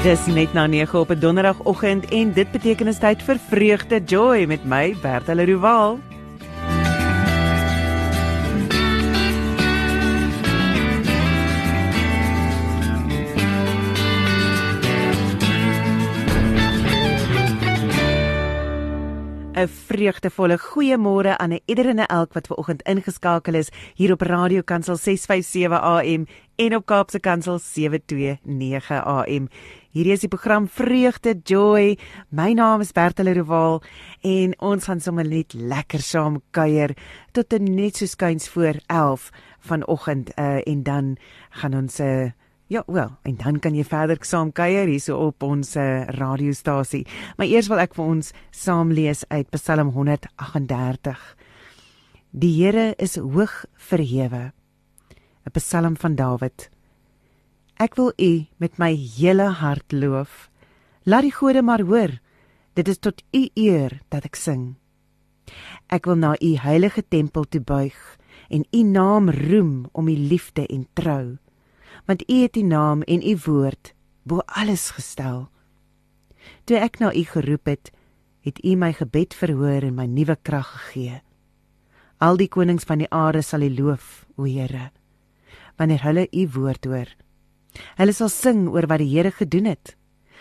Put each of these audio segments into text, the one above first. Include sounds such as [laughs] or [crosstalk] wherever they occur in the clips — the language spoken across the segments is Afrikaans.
Dis net na 9 op 'n donderdagoggend en dit beteken is tyd vir vreugde joy met my Bertha Leroux. 'n vreugdevolle goeiemôre aan 'n ieder en elk wat ver oggend ingeskakel is hier op Radio Kansel 657 AM en op Kaapse Kansel 729 AM. Hierdie is die program Vreugde Joy. My naam is Bertelle Rowaal en ons gaan sommer net lekker saam kuier tot net so skuins voor 11 vanoggend uh, en dan gaan ons uh, Ja, wel, en dan kan jy verder saam kuier hierso op ons uh, radiostasie. Maar eers wil ek vir ons saam lees uit Psalm 138. Die Here is hoog verhewe. 'n Psalm van Dawid. Ek wil U met my hele hart loof. Laat die gode maar hoor. Dit is tot U eer dat ek sing. Ek wil na U heilige tempel toe buig en U naam roem om U liefde en trou want U het U naam en U woord bo alles gestel. Toe ek na U geroep het, het U my gebed verhoor en my nuwe krag gegee. Al die konings van die aarde sal U loof, o Here, wanneer hulle U woord hoor. Hulle sal sing oor wat die Here gedoen het,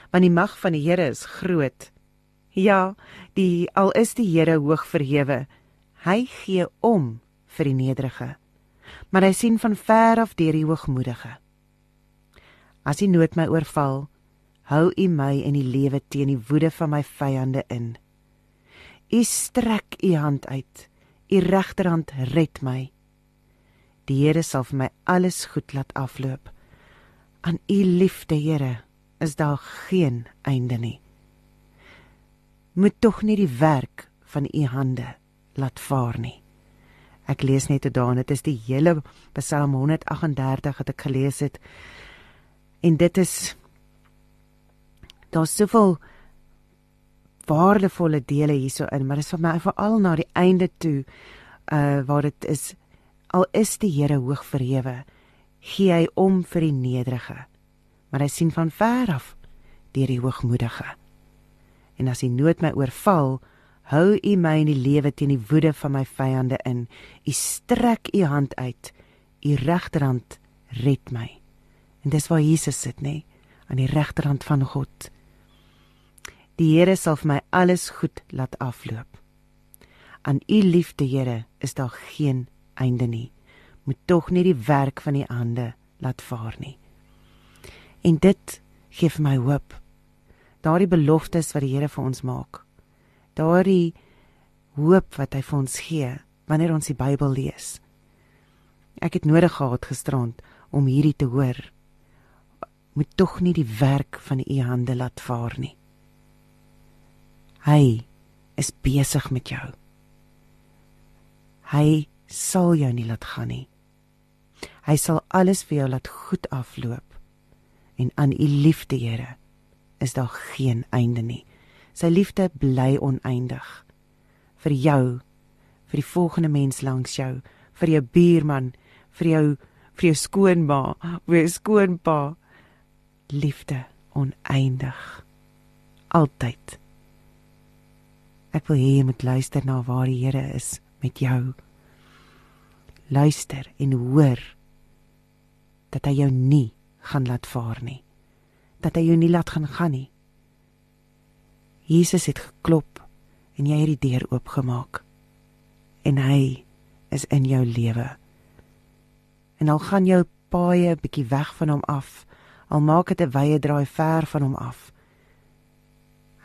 want die mag van die Here is groot. Ja, die al is die Here hoog verhewe, hy gee om vir die nederige, maar hy sien van ver af deur die hoogmoedige. As die nood my oorval, hou U my in die lewe teen die woede van my vyande in. U strek U hand uit. U regterhand red my. Die Here sal vir my alles goed laat afloop. Aan U liefde, Here, is daar geen einde nie. Moet tog nie die werk van U hande laat vaar nie. Ek lees net tot daar, dit is die hele Psalm 138 wat ek gelees het. En dit is daar's soveel waardevolle dele hierso in, maar dit is vir my veral na die einde toe uh waar dit is al is die Here hoog verhewe, gee hy om vir die nederige. Maar hy sien van ver af deur die hoogmoedige. En as die nood my oorval, hou u my in die lewe teen die woede van my vyande in. U strek u hand uit, u regterhand red my. En dis waar Jesus sit, nê, aan die regterhand van God. Die Here sal vir my alles goed laat afloop. Aan u liefde, Here, is daar geen einde nie. Moet tog nie die werk van die hande laat vaar nie. En dit gee vir my hoop. Daardie beloftes wat die Here vir ons maak. Daardie hoop wat hy vir ons gee wanneer ons die Bybel lees. Ek het nodig gehad gisterand om hierdie te hoor moet tog nie die werk van u hande laat vaar nie. Hy is besig met jou. Hy sal jou nie laat gaan nie. Hy sal alles vir jou laat goed afloop. En aan u liefde, Here, is daar geen einde nie. Sy liefde bly oneindig vir jou, vir die volgende mens langs jou, vir jou buurman, vir jou vir jou skoonma, vir jou skoonpa, liefde oneindig. Altyd. Ek wil hê jy moet luister na waar die Here is met jou. Luister en hoor dat hy jou nie gaan laat vaar nie. Dat hy jou nie laat gaan gaan nie. Jesus het geklop en jy het die deur oopgemaak. En hy is in jou lewe. En al gaan jou paaie 'n bietjie weg van hom af al maak dit 'n wye draai ver van hom af.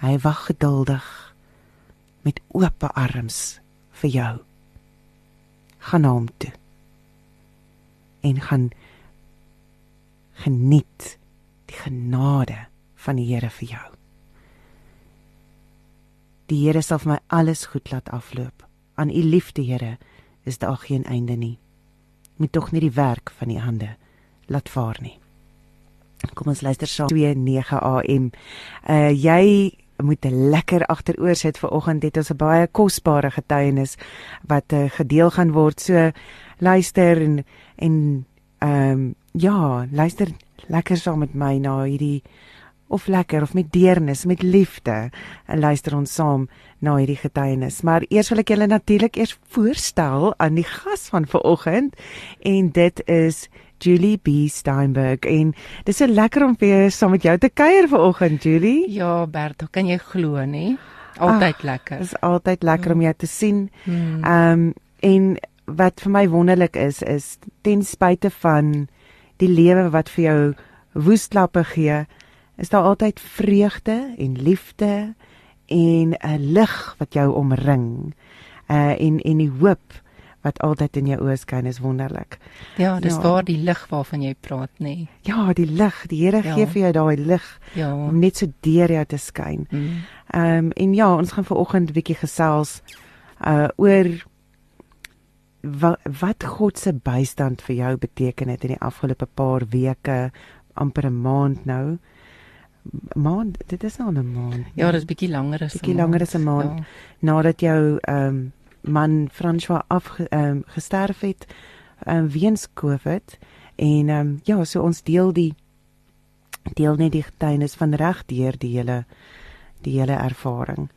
Hy wag geduldig met oop arms vir jou. Gaan na hom toe. En gaan geniet die genade van die Here vir jou. Die Here sal vir my alles goed laat afloop. Aan u liefde, Here, is daar geen einde nie. Moet tog nie die werk van u hande laat vaar nie. Kom ons luister saam 29 AM. Uh jy moet lekker agteroor sit vir oggend het ons 'n baie kosbare getuienis wat uh, gedeel gaan word. So luister en en ehm um, ja, luister lekker saam met my na hierdie of lekker of met deernis, met liefde. En luister ons saam na hierdie getuienis. Maar eers wil ek julle natuurlik eers voorstel aan die gas van vanoggend en dit is Julie B Steinberg en dis so lekker om weer saam met jou te kuier vanoggend Julie. Ja, Bertha, kan jy glo nie? Altyd Ach, lekker. Dis altyd lekker mm. om jou te sien. Hmm. Ehm um, en wat vir my wonderlik is is ten spyte van die lewe wat vir jou woestklappe gee, is daar altyd vreugde en liefde en 'n lig wat jou omring. Uh en en die hoop wat altyd in jou oë skyn is wonderlik. Ja, dis ja. waar die lig waarvan jy praat, nê. Nee. Ja, die lig, die Here ja. gee vir jou daai lig ja. om net so deur jou te skyn. Mm. Ehm mm. um, en ja, ons gaan vanoggend 'n bietjie gesels uh oor wat wat God se bystand vir jou beteken het in die afgelope paar weke, amper 'n maand nou maand dit is nou 'n maand ja dis bietjie langer as 'n bietjie langer as 'n maand ja. nadat jou ehm um, man François af um, gesterf het um, weens Covid en um, ja so ons deel die deel net die getuienis van reg deur die hele die hele ervaring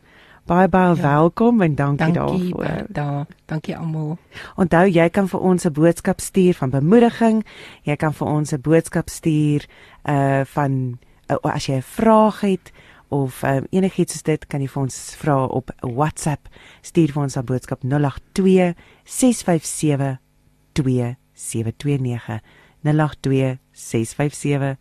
baie baie ja. welkom en dankie, dankie daarvoor. Da, dankie almal. Onthou jy kan vir ons 'n boodskap stuur van bemoediging. Jy kan vir ons 'n boodskap stuur uh van uh, as jy 'n vraag het of um, enigiets soos dit kan jy vir ons vra op WhatsApp. Stuur vir ons 'n boodskap 082 657 2729 082 657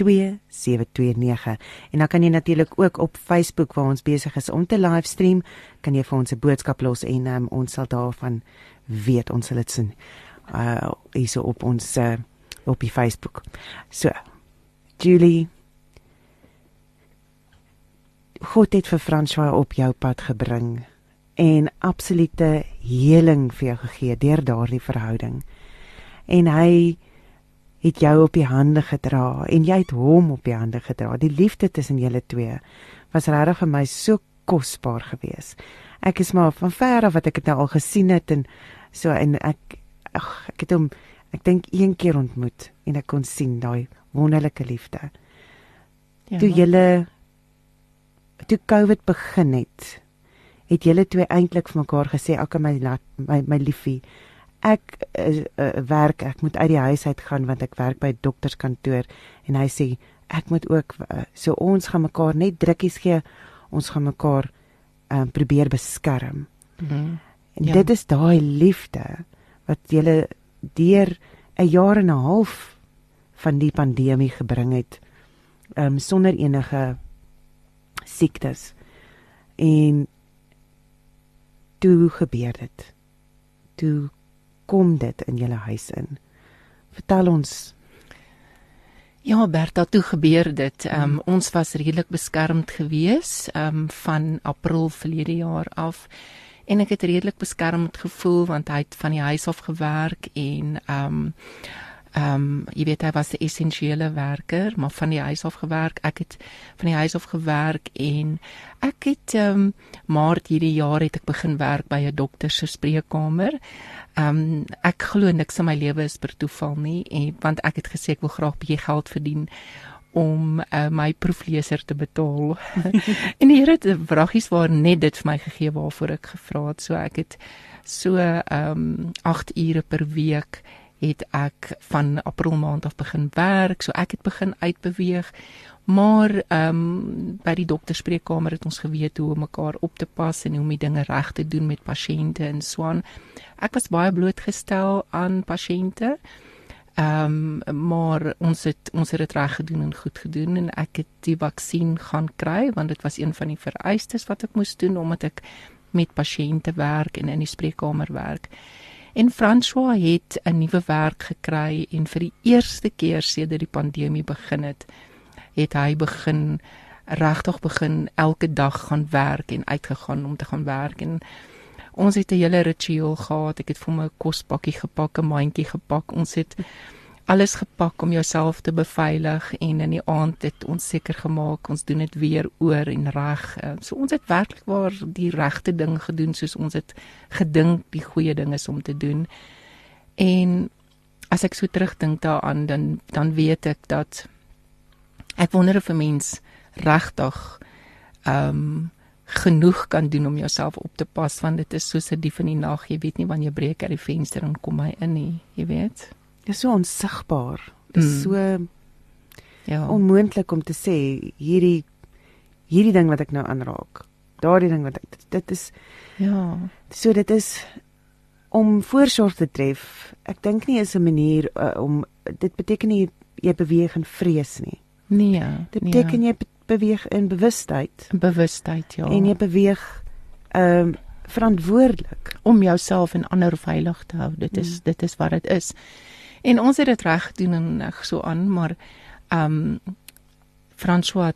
2729 en dan kan jy natuurlik ook op Facebook waar ons besig is om te livestream kan jy vir ons 'n boodskap los en um, ons sal daarvan weet. Ons sal dit sien uh hierso op ons uh, op die Facebook. So Julie God het vir François op jou pad gebring en absolute heling vir jou gegee deur daardie verhouding en hy het jou op die hande gedra en jy het hom op die hande gedra. Die liefde tussen julle twee was regtig vir my so kosbaar geweest. Ek is maar van ver af wat ek dit nou al gesien het en so en ek ag ek het hom ek dink een keer ontmoet en ek kon sien daai wonderlike liefde. Ja. Toe julle toe Covid begin het, het julle twee eintlik vir mekaar gesê, "Ag my my my liefie, ek uh, uh, werk, ek moet uit die huis uit gaan want ek werk by dokterskantoor en hy sê ek moet ook uh, so ons gaan mekaar net drukkies gee. Ons gaan mekaar um, probeer beskerm. Mm -hmm. En ja. dit is daai liefde wat julle deur 'n jaar en 'n half van die pandemie gebring het um, sonder enige siektes. En toe gebeur dit. Toe kom dit in julle huis in? Vertel ons. Ja, Bertha, toe gebeur dit. Um, hmm. Ons was redelik beskermd gewees um van April verlede jaar af en ek het redelik beskermd gevoel want hy het van die huis af gewerk en um Ehm um, jy weet hy was 'n essensiële werker, maar van die huis af gewerk. Ek het van die huis af gewerk en ek het ehm um, maart hierdie jaar het ek begin werk by 'n dokter se spreekkamer. Ehm um, ek glo niks in my lewe is per toeval nie en want ek het gesê ek wil graag bietjie geld verdien om uh, my proefleser te betaal. [laughs] en die Here het vragies waar net dit vir my gegee waarvoor ek gevra het. So ek het so ehm um, 8 ure per week het ek van april maand af begin werk, so ek het begin uitbeweeg. Maar ehm um, by die dokterspreekkamer het ons geweet hoe om mekaar op te pas en hoe om die dinge reg te doen met pasiënte en so aan. Ek was baie blootgestel aan pasiënte. Ehm um, maar ons het ons het dit reg gedoen en goed gedoen en ek het die vaksin gaan kry want dit was een van die vereistes wat ek moes doen omdat ek met pasiënte werk en in die spreekkamer werk. En François het 'n nuwe werk gekry en vir die eerste keer sedert die pandemie begin het, het hy begin regtig begin elke dag gaan werk en uitgegaan om te gaan werk en ons het 'n hele ritueel gehad. Ek het vir hom 'n kospakkie gepak, 'n mandjie gepak. Ons het alles gepak om jouself te beveilig en in die aand het ons seker gemaak ons doen dit weer oor en reg. Eh, so ons het werklik waar die regte ding gedoen soos ons het gedink die goeie ding is om te doen. En as ek so terugdink daaraan dan dan weet ek dat Ek wonder of 'n mens regtig ehm um, genoeg kan doen om jouself op te pas want dit is soos 'n dief in die nag. Jy weet nie wanneer jy breek uit die venster en kom hy in nie, jy weet. Dit is so onsigbaar. Dit is Mm. so Ja. onmoontlik om te sê hierdie hierdie ding wat ek nou aanraak. Daardie ding wat ek dit, dit is ja. so dit is om voorsorg te tref. Ek dink nie is 'n manier uh, om dit beteken nie jy beweeg in vrees nie. Nee. Dit beteken jy be beweeg in bewustheid bewustheid, ja. en jy beweeg ehm um, verantwoordelik. om jouself en ander veilig te hou. Dit is Mm. dit is wat dit is. En ons het dit reg gedoen en so aan, maar ehm um, François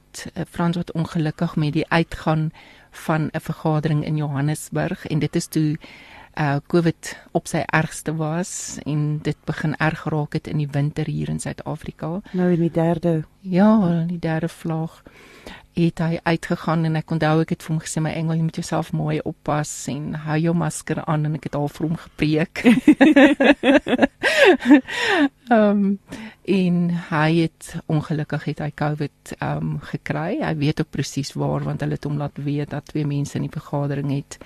François ongelukkig met die uitgaan van 'n vergadering in Johannesburg en dit is toe uh COVID op sy ergste was en dit begin erg raak het in die winter hier in Suid-Afrika. Nou in die derde Ja, die derde vlaag het hy uitgegaan en ek onthou ek het vir hom gesê my engel jy moet jouself mooi oppas en hou jou masker aan en ek het al vir hom gepreek. [laughs] Ehm um, en hy het ongelukkig het hy COVID ehm um, gekry. Hy weet ook presies waar want hulle het hom laat weet dat twee mense in die vergadering het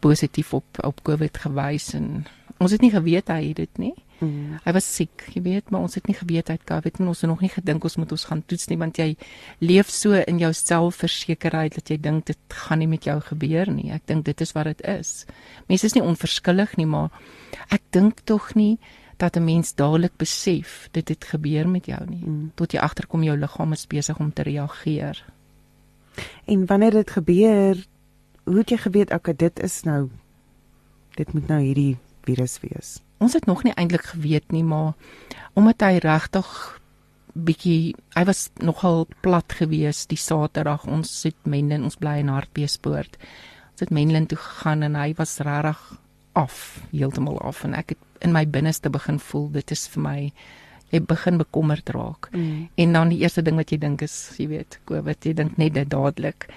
positief op op COVID gewys en ons het nie geweet hy het dit nie. mm, Hy was siek, jy weet, maar ons het nie geweet hy het COVID en ons het nog nie gedink ons moet ons gaan toets nie want jy leef so in jou selfversekerheid dat jy dink dit gaan nie met jou gebeur nie. Ek dink dit is wat dit is. Mense is nie onverskillig nie, maar ek dink tog nie dat 'n mens dadelik besef dit het gebeur met jou nie mm. tot jy agterkom jou liggaam is besig om te reageer. En wanneer dit gebeur, hoe het jy geweet okay, dit is nou dit moet nou hierdie virus wees? Ons het nog nie eintlik geweet nie, maar omdat hy regtig bietjie hy was nogal plat gewees die Saterdag. Ons het Menlyn, ons bly in Hartbeespoort. Ons het Menlyn toe gegaan en hy was regtig af, heeltemal af en ek het in my binneste begin voel dit is vir my jy begin bekommerd raak. Mm. En dan die eerste ding wat jy dink is, jy weet, COVID, jy dink net dit dadelik.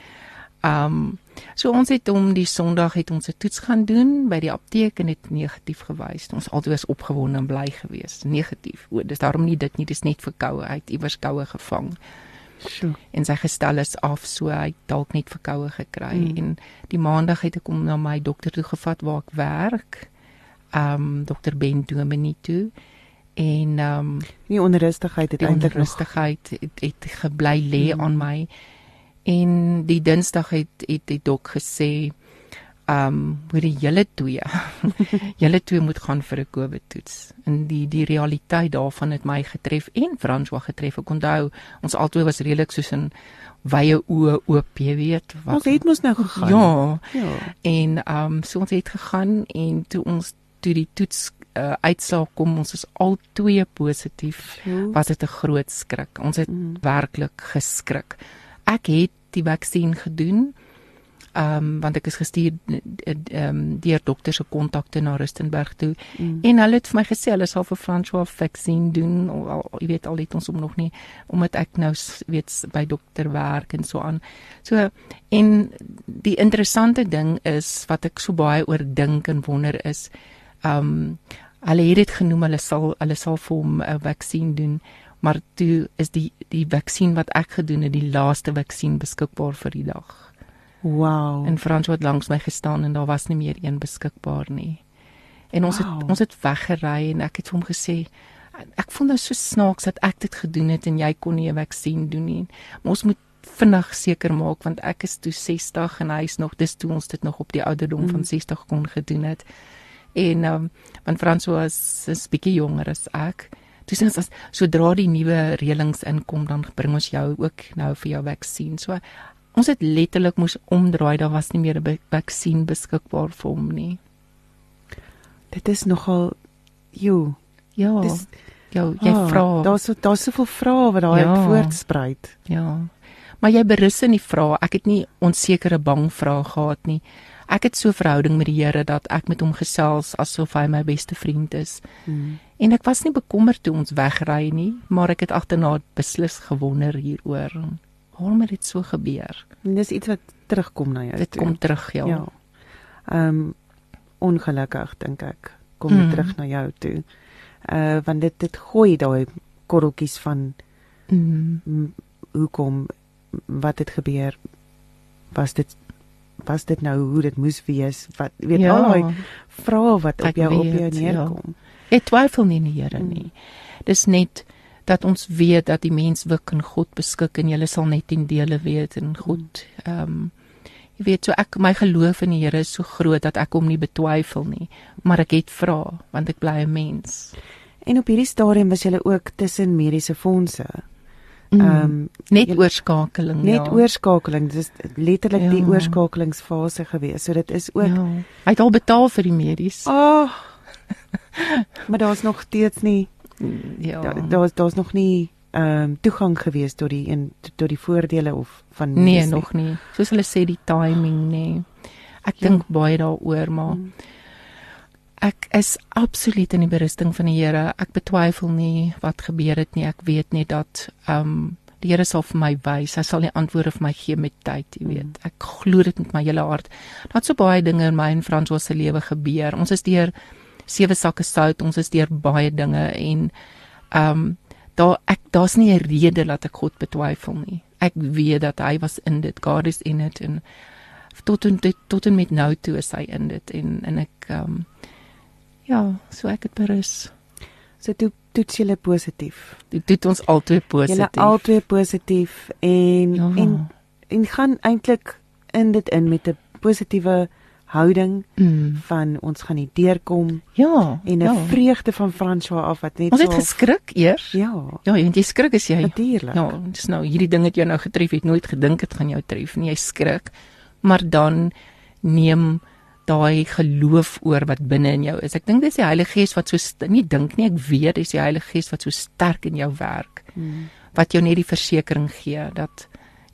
Um so ons het hom die Sondag het ons 'n toets gaan doen by die apteek en dit negatief gewys. Ons altyd was opgewonde en bly geweest. Negatief. O, dis daarom nie dit nie, dis net verkoue. Hy het iewers koue gevang Sjoe. en sy gestel is af, so hy het dalk net verkoue gekry. Mm. En die maandag het ek hom na my dokter toe gevat waar ek werk. Um dokter Ben Dominee toe. En um Die onrustigheid het eintlik nog onrustigheid het, het gebly lê Mm. aan my. En die Dinsdag het het die dok gesê, ehm, um, hoe die julle twee, [laughs] julle twee moet gaan vir 'n COVID toets. En die die realiteit daarvan het my getref en François getref. Ek onthou ons albei was redelik soos in wye oë oop, jy weet. Ons het mos nou gegaan. Ja, Ja. en ehm um, so ons het gegaan en toe ons toe die toets uh, uitslaag kom, ons is al twee positief Sjoe. was dit 'n groot skrik. Ons het Mm. werklik geskrik. Ek het die vaksin gedoen. Ehm um, want ek is gestuur ehm um, deur dokter se kontakte na Rustenburg toe Mm. en hulle het vir my gesê hulle sal vir François vaksin doen. Al, al, jy weet al het ons hom nog nie omdat ek nou weet by dokter werk en so aan. So en die interessante ding is wat ek so baie oor dink en wonder is ehm um, hulle het dit genoem hulle sal hulle sal vir hom 'n vaksin doen maar toe is die die vaksin wat ek gedoen het die laaste vaksin beskikbaar vir die dag. Wow. En Frans het langs my gestaan en daar was nie meer een beskikbaar nie. En ons Wow. het ons het weggery en ek het vir hom gesê ek voel nou so snaaks dat ek dit gedoen het en jy kon nie 'n vaksin doen nie. Maar ons moet vinnig seker maak want ek is toe 60 en hy is nog dis toe ons dit nog op die ouderdom Mm. van 60 kon gedoen het. En um, want Frans was 'n bietjie jonger as ek. Dis net as sodra die nuwe reëlings inkom dan bring ons jou ook nou vir jou vaksin. So ons het letterlik moes omdraai, daar was nie meer 'n vaksin beskikbaar vir hom nie. Dit is nogal jo. Ja. Dis jou jy ah, vra. Daar's so daar's soveel vrae wat daai Ja. voortspruit. Ja. Maar jy berus in die vrae. Ek het nie onsekere bang vrae gehad nie. Ek het so 'n verhouding met die Here dat ek met hom gesels asof hy my beste vriend is. Mm. En ek was nie bekommerd toe ons wegry nie, maar ek het agterna beslis gewonder hieroor. Waarom het dit so gebeur? En dis iets wat terugkom na jou. Dit toe. kom terug, ja. Ja. Ehm um, ongelukkig dink ek kom dit Mm. terug na jou toe. Uh want dit dit gooi daai korreltjies van Mm. hoekom wat het gebeur was dit was dit nou hoe dit moes wees wat weet ja, al daai vrae wat op jou weet, op jou neerkom ja. ek twyfel nie in die Here nie mm. dis net dat ons weet dat die mens wik in God beskik en jy sal net in dele weet in God ehm um, jy weet so ek my geloof in die Here is so groot dat ek hom nie betwyfel nie maar ek het vra want ek bly 'n mens en op hierdie stadium was jy ook tussen mediese fondse. Ehm um, net jy, oorskakeling net ja. oorskakeling dis letterlik ja. die oorskakelingsfase gewees so dit is ook ja. hy het al betaal vir die medies ag oh, [laughs] maar daar's nog steeds nie ja daar's daar's nog nie ehm um, toegang gewees tot die en tot die voordele of van nee nie. nog nie soos hulle sê die timing nê nee. ek ja. dink baie daaroor maar mm. Ek is absoluut in die berusting van die Here. Ek betwyfel nie wat gebeur het nie. Ek weet net dat ehm um, die Here sal vir my wys. Hy sal die antwoorde vir my gee met tyd, jy weet. Mm. Ek glo dit met my hele hart. Daar't so baie dinge in my en François se lewe gebeur. Ons is deur sewe sakke sout. Ons is deur baie dinge en ehm um, daar ek daar's nie 'n rede dat ek God betwyfel nie. Ek weet dat hy was in dit. God is in it en tot en tot en met nou toe is hy in dit en en ek ehm um, Ja, so ek het berus. So toe toets julle positief. Dit toets ons albei positief. Julle albei positief en ja. en en gaan eintlik in dit in met 'n positiewe houding mm. van ons gaan nie deurkom. Ja. En 'n ja. vreugde van François af wat net ons so Ons het geskrik eers. Ja. Ja, want jy skrik as jy Natuurlik. Ja, dis nou hierdie ding het jou nou getref. Jy het nooit gedink dit gaan jou tref nie. Jy skrik. Maar dan neem daai geloof oor wat binne in jou is. Ek dink dis die Heilige Gees wat so nie dink nie, ek weet dis die Heilige Gees wat so sterk in jou werk. Hmm. Wat jou net die versekering gee dat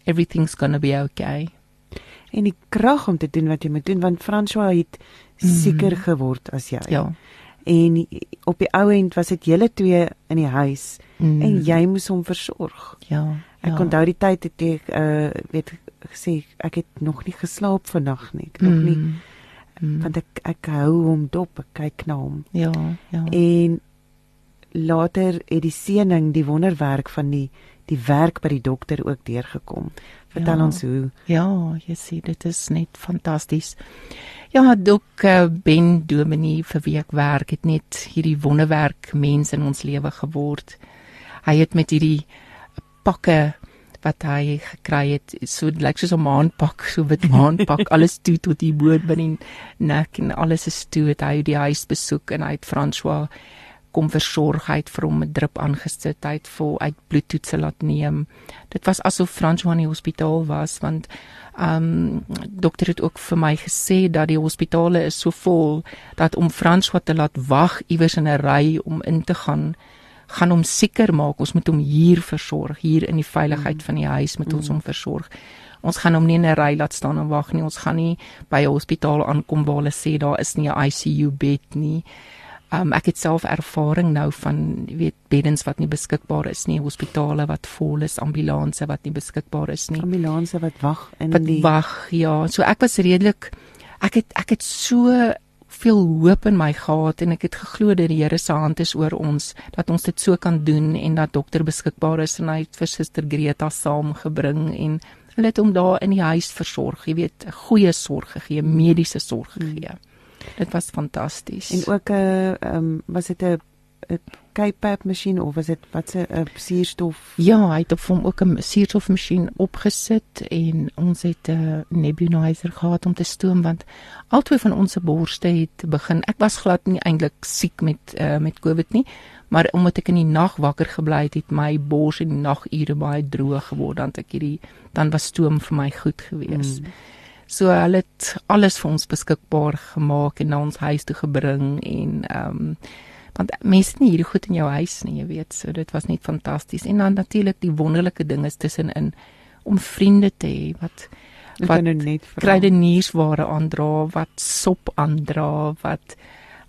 everything's going to be okay. En die krag om te doen wat jy moet doen want François het seker hmm. geword as jy. Ja. En op die ou end was dit julle twee in die huis hmm. en jy moes hom versorg. Ja. Ek ja. onthou die tyd het ek uh weet gesê ek het nog nie geslaap vannag nie. Ek nog mm. nie mm. want ek ek hou hom dop, ek kyk na hom. Ja, ja. En later het die seëning, die wonderwerk van die die werk by die dokter ook deurgekom. Vertel ja, ons hoe. Ja, jy sien dit is net fantasties. Ja, dok uh, Ben Dominie vir wie ek werk het net hierdie wonderwerk mens in ons lewe geword. Hy het met hierdie pakke wat hy gekry het so lyk like soos 'n maanpak so wit maanpak [laughs] alles toe tot die boot binne nek en alles is toe het hy die huis besoek en hy het François kom versorg. Hy het vir hom 'n drip aangesit. Hy het vol uit bloedtoetse laat neem. Dit was asof François in die hospitaal was want ehm um, dokter het ook vir my gesê dat die hospitale is so vol dat om François te laat wag iewers in 'n ry om in te gaan gaan hom seker maak ons moet hom hier versorg hier in die veiligheid mm. van die huis moet ons mm. hom versorg ons gaan hom nie in 'n ry laat staan en wag nie ons gaan nie by 'n hospitaal aankom waar hulle sê daar is nie 'n ICU bed nie um, ek het self ervaring nou van weet beddens wat nie beskikbaar is nie hospitale wat vol is ambulanse wat nie beskikbaar is nie ambulanse wat wag in wat die wag ja so ek was redelik ek het ek het so veel hoop in my gehad en ek het geglo dat die Here se hand is oor ons dat ons dit so kan doen en dat dokter beskikbaar is en hy het vir suster Greta saamgebring en hulle het hom daar in die huis versorg, jy weet, goeie sorg gegee, mediese sorg gegee. Dit was fantasties. En ook 'n uh, ehm um, was dit 'n 'n K-pap masjien of was dit wat se 'n suurstof? Ja, hy het op hom ook 'n suurstofmasjien opgesit en ons het 'n nebulizer gehad om te stoom want albei van ons se borste het begin. Ek was glad nie eintlik siek met uh, met COVID nie, maar omdat ek in die nag wakker gebly het, het my bors in die nagure baie droog geword dan ek hierdie dan was stoom vir my goed gewees. Mm. So hulle het alles vir ons beskikbaar gemaak en na ons huis toe gebring en ehm um, want mense het nie hierdie goed in jou huis nie, jy weet, so dit was net fantasties. En dan natuurlik die wonderlike ding is tussenin om vriende te hê wat wat nou kruideniersware aandra, wat sop aandra, wat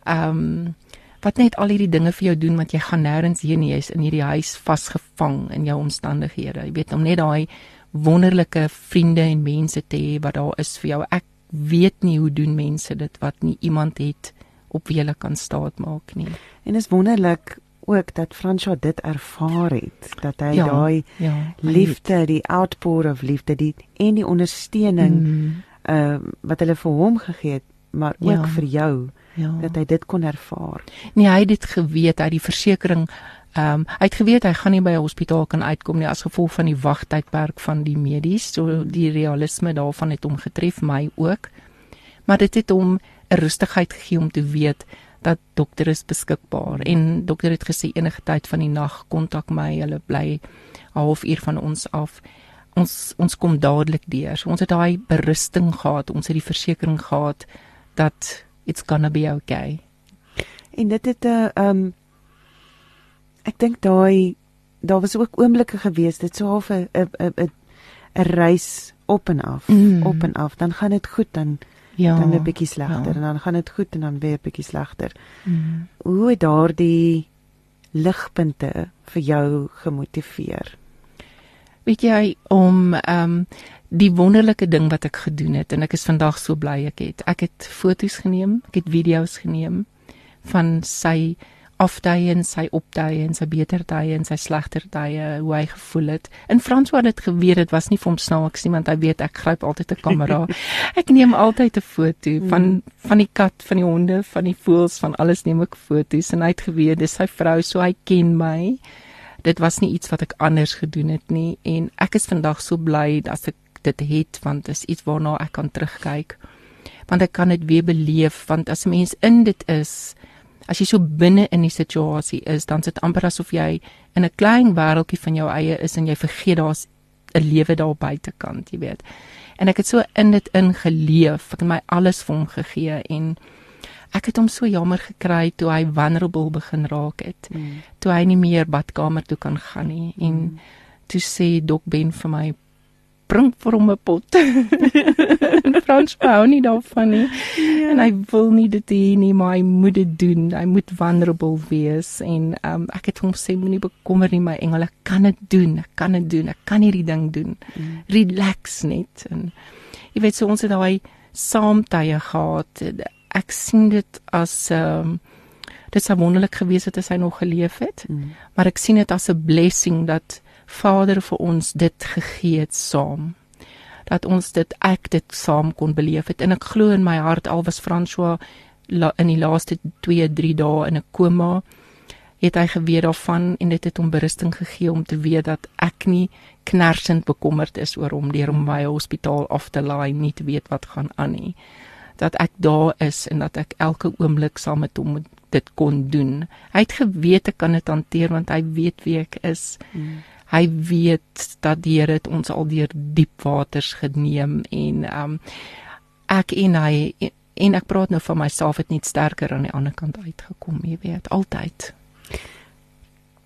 ehm um, wat net al hierdie dinge vir jou doen want jy gaan nêrens heen nie, jy's in hierdie huis vasgevang in jou omstandighede. Jy weet om net daai wonderlike vriende en mense te hê wat daar is vir jou. Ek weet nie hoe doen mense dit wat nie iemand het op wie hulle kan staat maak nie. En is wonderlik ook dat François dit ervaar het dat hy Ja, daai ja, liefde, die outpour of liefde, die en die ondersteuning Mm, uh wat hulle vir hom gegee het, maar ook Ja. vir jou ja. dat hy dit kon ervaar. Nee, hy het dit geweet, hy het die versekering ehm um, hy het geweet hy gaan nie by 'n hospitaal kan uitkom nie as gevolg van die wagtydperk van die medies. So die realisme daarvan het hom getref, my ook. Maar dit het hom 'n rustigheid gegee om te weet dat dokter is beskikbaar en dokter het gesê enige tyd van die nag kontak my, hulle bly 'n halfuur van ons af. Ons ons kom dadelik deur. So ons het daai berusting gehad, ons het die versekering gehad dat it's gonna be okay. En dit het 'n uh, um ek dink daai daar was ook oomblikke gewees dit so half 'n 'n 'n 'n 'n reis op en af, Mm. op en af. Dan gaan dit goed dan Ja. dan 'n bietjie slegter ja. en dan gaan dit goed en dan weer bietjie slegter. Mm. Hoe het daardie ligpunte vir jou gemotiveer? Weet jy om ehm um, die wonderlike ding wat ek gedoen het en ek is vandag so bly ek het. Ek het foto's geneem, ek het video's geneem van sy afdae en sy opdae en sy beter dae en sy slegter dae hoe hy gevoel het. En Frans het dit geweet dit was nie vir hom snaaks nie want hy weet ek gryp altyd 'n kamera. [laughs] ek neem altyd 'n foto van van die kat, van die honde, van die voëls, van alles neem ek foto's en hy het geweet dis sy vrou so hy ken my. Dit was nie iets wat ek anders gedoen het nie en ek is vandag so bly as ek dit het want dit is iets waarna ek kan terugkyk. Want ek kan dit weer beleef want as 'n mens in dit is, as jy so binne in die situasie is, dan sit amper asof jy in 'n klein wêreltjie van jou eie is en jy vergeet daar's 'n lewe daar buitekant, jy weet. En ek het so in dit ingeleef, ek het my alles vir hom gegee en ek het hom so jammer gekry toe hy vulnerable begin raak het. Mm. Toe hy nie meer badkamer toe kan gaan nie en Mm. toe sê Dok Ben vir my bring vir hom 'n pot. [laughs] Frans hou nie daarvan nie. Ja. En hy wil nie dit hê nie, maar hy moet dit doen. Hy moet vulnerable wees en um, ek het hom sê moenie bekommer nie my engel, ek kan dit doen. Ek kan dit doen. Ek kan hierdie ding doen. Mm. Relax net en jy weet so ons het daai saamtye gehad. Ek sien dit as ehm um, dit sou wonderlik gewees het as hy nog geleef het Mm. maar ek sien dit as 'n blessing dat Vader vir ons dit gegee het saam dat ons dit ek dit saam kon beleef het en ek glo in my hart al was François la, in die laaste 2 3 dae in 'n koma het hy geweet daarvan en dit het hom berusting gegee om te weet dat ek nie knersend bekommerd is oor hom deur hom by 'n hospitaal af te laai nie te weet wat gaan aan nie dat ek daar is en dat ek elke oomblik saam met hom dit kon doen. Hy het geweet ek kan dit hanteer want hy weet wie ek is. Mm. Hy weet dat die Here het ons al deur diep waters geneem en um ek en hy en ek praat nou van myself het net sterker aan die ander kant uitgekom, jy weet, altyd.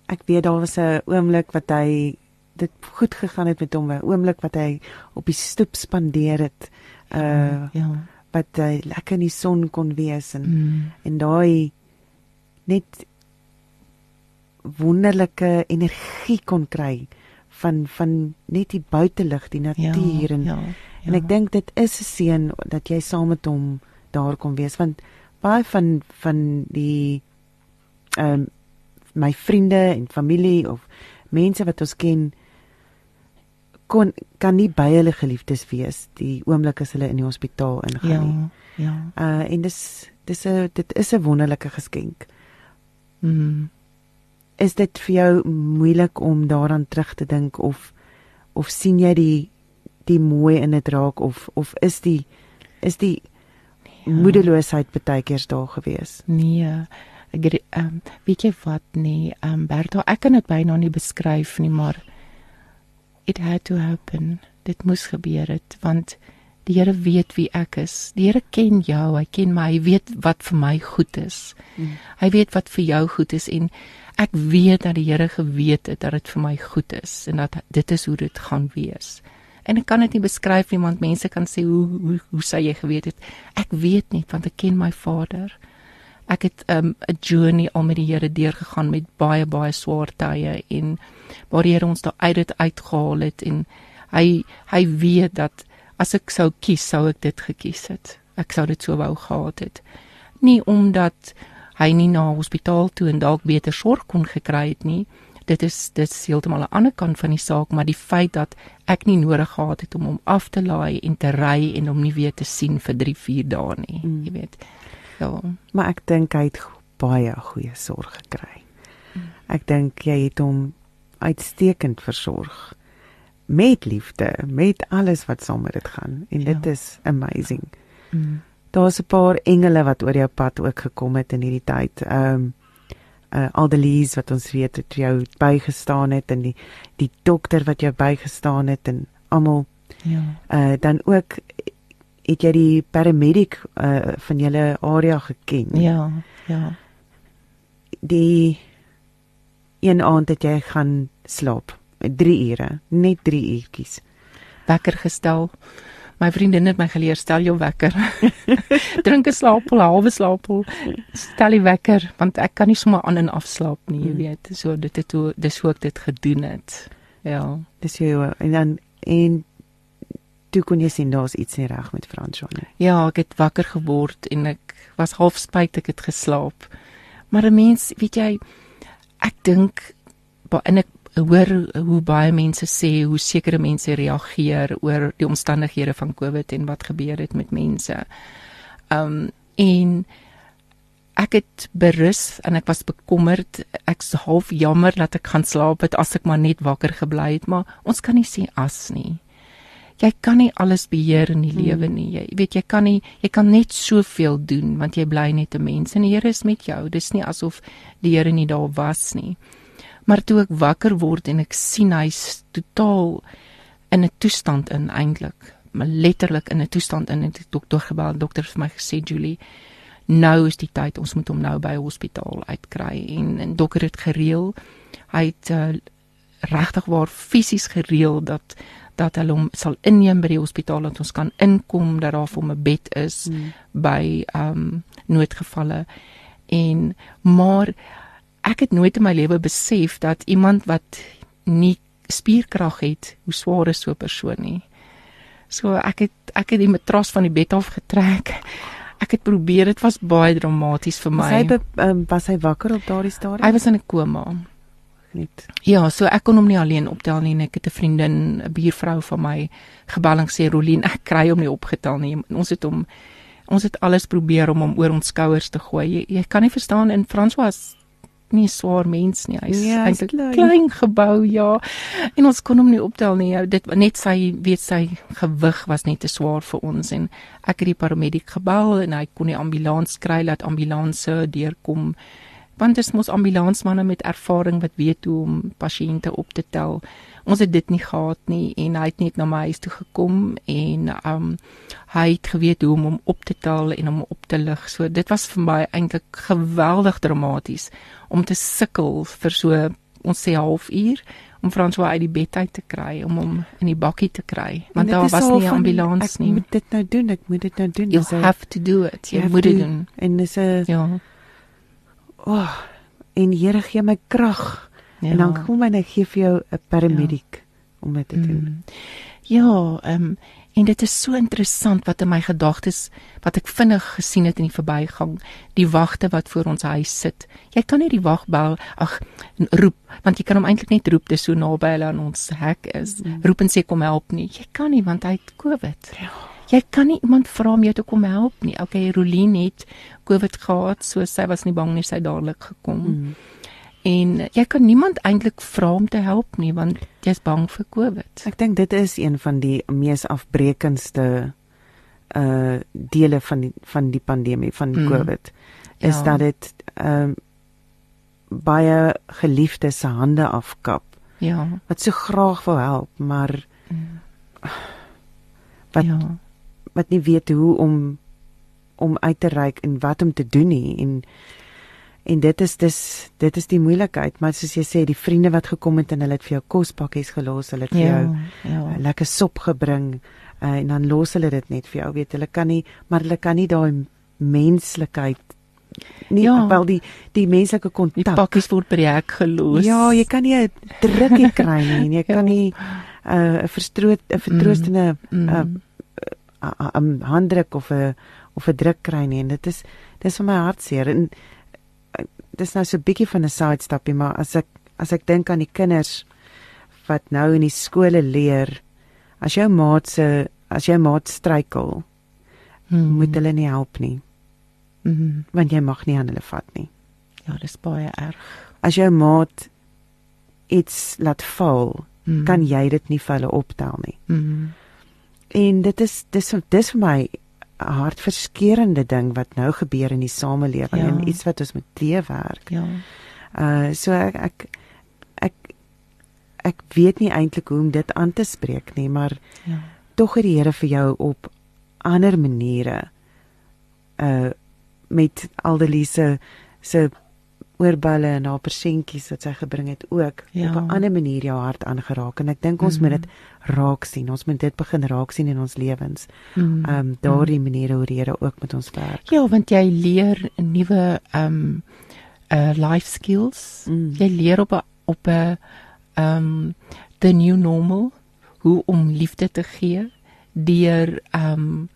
Ek weet daar was 'n oomblik wat hy dit goed gegaan het met hom, 'n oomblik wat hy op die stoep spandeer het. Uh ja. wat hy lekker in die son kon wees en Mm. en daai net wonderlike energie kon kry van van net die buitelug, die natuur en ja, en ek dink dit is 'n seën dat jy saam met hom daar kon wees want baie van van die ehm um, my vriende en familie of mense wat ons ken kon kan nie by hulle geliefdes wees die oomblik as hulle in die hospitaal ingaan ja, nie. ja. Uh en dis dis 'n dit is 'n wonderlike geskenk. Mm. Is dit vir jou moeilik om daaraan terug te dink of of sien jy die die mooi in dit raak of of is die is die ja. moedeloosheid baie keer daar gewees? Nee. Ek ehm um, weet jy wat nee, ehm um, Bertha, ek kan dit byna nie beskryf nie, maar it had to happen. Dit moes gebeur het want die Here weet wie ek is. Die Here ken jou, hy ken my, hy weet wat vir my goed is. Mm. Hy weet wat vir jou goed is en ek weet dat die Here geweet het dat dit vir my goed is en dat dit is hoe dit gaan wees. En ek kan dit nie beskryf nie want mense kan sê hoe hoe hoe sou jy geweet het? Ek weet nie want ek ken my Vader. Ek het 'n um, 'n journey al met die Here deurgegaan met baie baie swaar tye en waar die Here ons daar uit dit uitgehaal het en hy hy weet dat as ek sou kies sou ek dit gekies het. Ek sou dit so wou gehad het. Nie omdat hy nie na hospitaal toe en dalk beter sorg kon gekry het nie. Dit is dit is heeltemal 'n ander kant van die saak, maar die feit dat ek nie nodig gehad het om hom af te laai en te ry en hom nie weer te sien vir 3, 4 dae nie, mm. jy weet. Ja, maar ek dink hy het baie goeie sorg gekry. Mm. Ek dink jy het hom uitstekend versorg met liefde, met alles wat saam met dit gaan en ja. dit is amazing. Mm. Daar's 'n paar engele wat oor jou pad ook gekom het in hierdie tyd. Ehm um, uh Aldelies wat ons weet het jou bygestaan het en die die dokter wat jou bygestaan het en almal ja. Uh dan ook het jy die paramedic uh van julle area geken. Ja, ja. Die een aand het jy gaan slaap 3 ure, net 3 uurtjies. Wekker gestel. My vriendin het my geleer stel jou wekker. [laughs] Drink 'n slaapel, halwe slaapel. Stel die wekker want ek kan nie sommer aan en af slaap nie, jy hmm. weet. So dit het hoe dis hoe ek dit gedoen het. Ja, dis jy en dan en toe kon jy sien daar's iets nie reg met Fransjo nie. Ja, ek het wakker geword en ek was half spyt ek het geslaap. Maar 'n mens, weet jy, ek dink en ek hoor hoe baie mense sê hoe sekere mense reageer oor die omstandighede van COVID en wat gebeur het met mense. Um en ek het berus en ek was bekommerd. Ek's half jammer dat ek gaan slaap het as ek maar net wakker gebly het, maar ons kan nie sê as nie. Jy kan nie alles beheer in die hmm. lewe nie. Jy weet jy kan nie jy kan net soveel doen want jy bly net 'n mens en die Here is met jou. Dis nie asof die Here nie daar was nie. Maar toe ek wakker word en ek sien hy's totaal in 'n toestand in eintlik, maar letterlik in 'n toestand in en die dokter gebel, die dokter vir my gesê Julie, nou is die tyd, ons moet hom nou by hospitaal uitkry en en dokter het gereël. Hy het uh, regtig waar fisies gereël dat dat hulle hom sal inneem by die hospitaal dat ons kan inkom dat daar vir hom 'n bed is hmm. by ehm um, noodgevalle en maar ek het nooit in my lewe besef dat iemand wat nie spierkrag het, hoe swaar is so 'n persoon nie. So ek het ek het die matras van die bed af getrek. Ek het probeer, dit was baie dramaties vir my. Was hy be, um, was hy wakker op daardie stadium? Hy was in 'n koma. Net. Ja, so ek kon hom nie alleen optel nie. Ek het 'n vriendin, 'n buurvrou van my gebel en sê Rolien, ek kry hom nie opgetel nie. Ons het hom ons het alles probeer om hom oor ons skouers te gooi. Jy, jy kan nie verstaan in François nie swaar mens nie. Hy's ja, eintlik klein. klein gebou, ja. En ons kon hom nie optel nie. Dit net sy weet sy gewig was net te swaar vir ons en ek het die paramediek gebel en hy kon die ambulans kry laat ambulanse deurkom. Want dit is mos ambulansmanne met ervaring wat weet hoe om pasiënte op te tel ons het dit nie gehad nie en hy het net na my huis toe gekom en um hy het geweet hoe om hom op te tel en hom op te lig. So dit was vir my eintlik geweldig dramaties om te sukkel vir so ons sê halfuur om François uit die bed uit te kry om hom in die bakkie te kry want daar was nie 'n ambulans nie. Ek moet dit nou doen, ek moet dit nou doen. You have to do it. Jy moet dit doen. En dis 'n Ja. Oh, en Here gee my krag Ja. En dan kom en hy gee vir jou 'n paramedic ja. om dit te doen. Mm. Ja, ehm um, en dit is so interessant wat in my gedagtes wat ek vinnig gesien het in die verbygang, die wagte wat voor ons huis sit. Jy kan nie die wagbel ag roep want jy kan hom eintlik net roep dis so naby hulle aan ons hek is. Mm. Roep en sê kom help nie. Jy kan nie want hy het COVID. Ja. Jy kan nie iemand vra om jou te kom help nie. Okay, Roline het COVID gehad, so sy was nie bang nie, sy dadelik gekom. Mm en jy kan niemand eintlik vra om te help nie want jy's bang vir COVID. Ek dink dit is een van die mees afbreekendste uh dele van die van die pandemie van mm. COVID is ja. dat dit ehm uh, baie geliefdes se hande afkap. Ja. Wat so graag wil help, maar mm. wat ja. Wat nie weet hoe om om uit te reik en wat om te doen nie en En dit is dis dit is die moeilikheid, maar soos jy sê, die vriende wat gekom het en hulle het vir jou kospakkies gelos, hulle het vir ja, jou ja. uh, lekker sop gebring uh, en dan los hulle dit net vir jou. Weet hulle kan nie, maar hulle kan nie daai menslikheid nie ja. wel die die menslike kontak. Die pakkies word by die hek gelos. Ja, jy kan nie 'n drukkie kry nie en jy [laughs] kan ja. nie uh, 'n uh, verstroot 'n vertroostende mm. uh, uh, um, handdruk of 'n of 'n druk kry nie en dit is dis vir my hartseer en dis nou so 'n bietjie van 'n side stapie, maar as ek as ek dink aan die kinders wat nou in die skole leer, as jou maat se as jou maat struikel, hmm. moet hulle nie help nie. Mhm. Want jy mag nie aan hulle vat nie. Ja, dis baie erg. As jou maat iets laat val, hmm. kan jy dit nie vir hulle optel nie. Mhm. En dit is dis dis vir my 'n hartverskeurende ding wat nou gebeur in die samelewing ja. en iets wat ons moet leefwerk. Ja. Uh so ek ek ek ek weet nie eintlik hoe om dit aan te spreek nie, maar ja. tog het die Here vir jou op ander maniere uh met Aldelise se oorballe en haar persentjies wat sy gebring het ook ja. op 'n ander manier jou hart aangeraak en ek dink ons mm -hmm. moet dit raak sien. Ons moet dit begin raak sien in ons lewens. Ehm mm -hmm. um, daardie maniere hoe Here ook met ons werk. Ja, want jy leer nuwe ehm um, uh life skills. Mm. Jy leer op 'n op 'n ehm um, the new normal hoe om liefde te gee deur ehm um,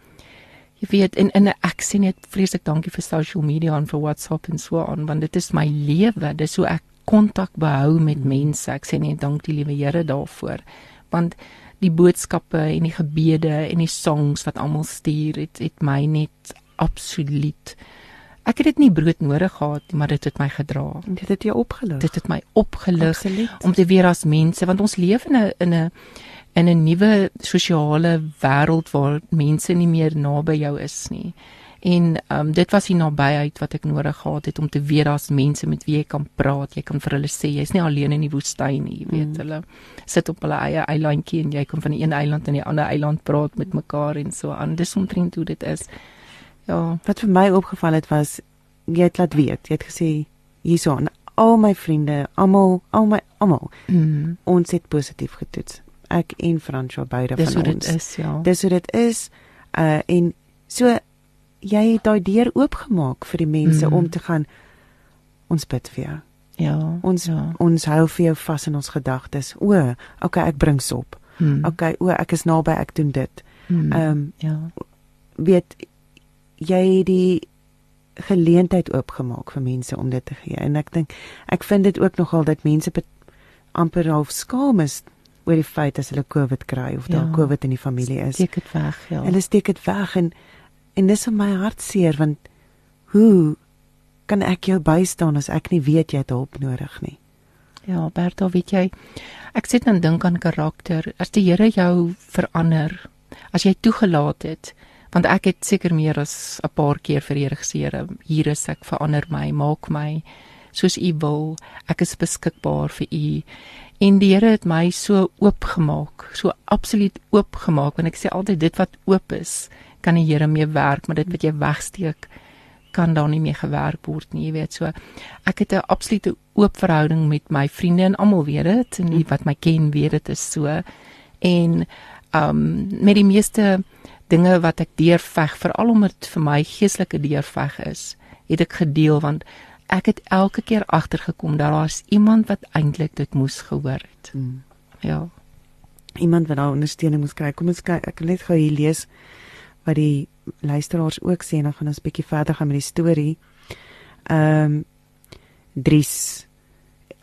jy weet en en ek sê net vreeslik dankie vir social media en vir WhatsApp en so aan want dit is my lewe. Dis hoe ek kontak behou met mense. Ek sê net dankie liewe Here daarvoor. Want die boodskappe en die gebede en die songs wat almal stuur het het my net absoluut ek het dit nie brood nodig gehad maar dit het my gedra. Dit het jou opgelig. Dit het my opgelig absoluut. om te weer as mense want ons leef in 'n in 'n in 'n nuwe sosiale wêreld waar mense nie meer naby jou is nie. En ehm um, dit was die nabyheid wat ek nodig gehad het om te weet daar's mense met wie jy kan praat. Jy kan vir hulle sê jy's nie alleen in die woestyn nie, jy weet. Mm. Hulle sit op hulle eie eilandjie en jy kan van die een eiland na die ander eiland praat met mekaar en so aan. Dis omtrent hoe dit is. Ja, wat vir my opgeval het was jy het laat weet. Jy het gesê hierso aan al my vriende, almal, al my almal. Mm. Ons het positief getoets ek en Fransjo beide Dis van ons. Dis hoe dit is, ja. Dis hoe dit is. Uh en so jy het daai deur oopgemaak vir die mense mm. om te gaan ons bid vir jou. Ja. Ons ja. ons hou vir jou vas in ons gedagtes. O, okay, ek bring sop. Mm. Okay, o, ek is naby, ek doen dit. Hmm. Ehm mm. um, ja. weet jy die geleentheid oopgemaak vir mense om dit te gee. En ek dink ek vind dit ook nogal dat mense amper half skaam is oor die feit as hulle COVID kry of daar ja, COVID in die familie is. Steek dit weg, ja. Hulle steek dit weg en en dis in my hart seer want hoe kan ek jou bystaan as ek nie weet jy het hulp nodig nie? Ja, Bertha, weet jy, ek sit en dink aan karakter. As die Here jou verander, as jy toegelaat het, want ek het seker meer as 'n paar keer vir Here gesê, hier is ek, verander my, maak my soos U wil. Ek is beskikbaar vir U. En die Here het my so oopgemaak, so absoluut oopgemaak want ek sê altyd dit wat oop is, kan die Here mee werk, maar dit wat jy wegsteek kan daar nie mee gewerk word nie, jy weet so. Ek het 'n absolute oop verhouding met my vriende en almal weet dit en die wat my ken weet dit is so. En um met die meeste dinge wat ek deurveg, veral omdat dit vir my geestelike deurveg is, het ek gedeel want ek het elke keer agtergekom dat daar's iemand wat eintlik dit moes gehoor het. Mm. Ja. Iemand wat daar ondersteuning moes kry. Kom ons kyk, ek wil net gou hier lees wat die luisteraars ook sê en dan gaan ons bietjie verder gaan met die storie. Ehm um, Dries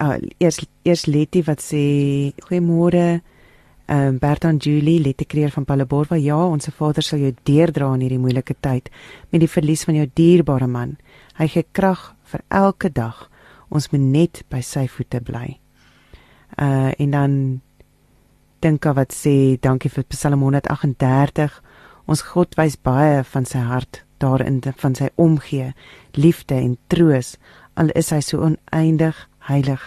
uh, eers eers Letty wat sê goeiemôre. Ehm um, Bertan Julie Lettekreer van Palaborwa. Ja, ons Vader sal jou deerdra in hierdie moeilike tyd met die verlies van jou dierbare man. Hy gee krag vir elke dag. Ons moet net by sy voete bly. Uh en dan dink ek wat sê dankie vir Psalm 138. Ons God wys baie van sy hart daarin van sy omgee, liefde en troos. Al is hy so oneindig heilig,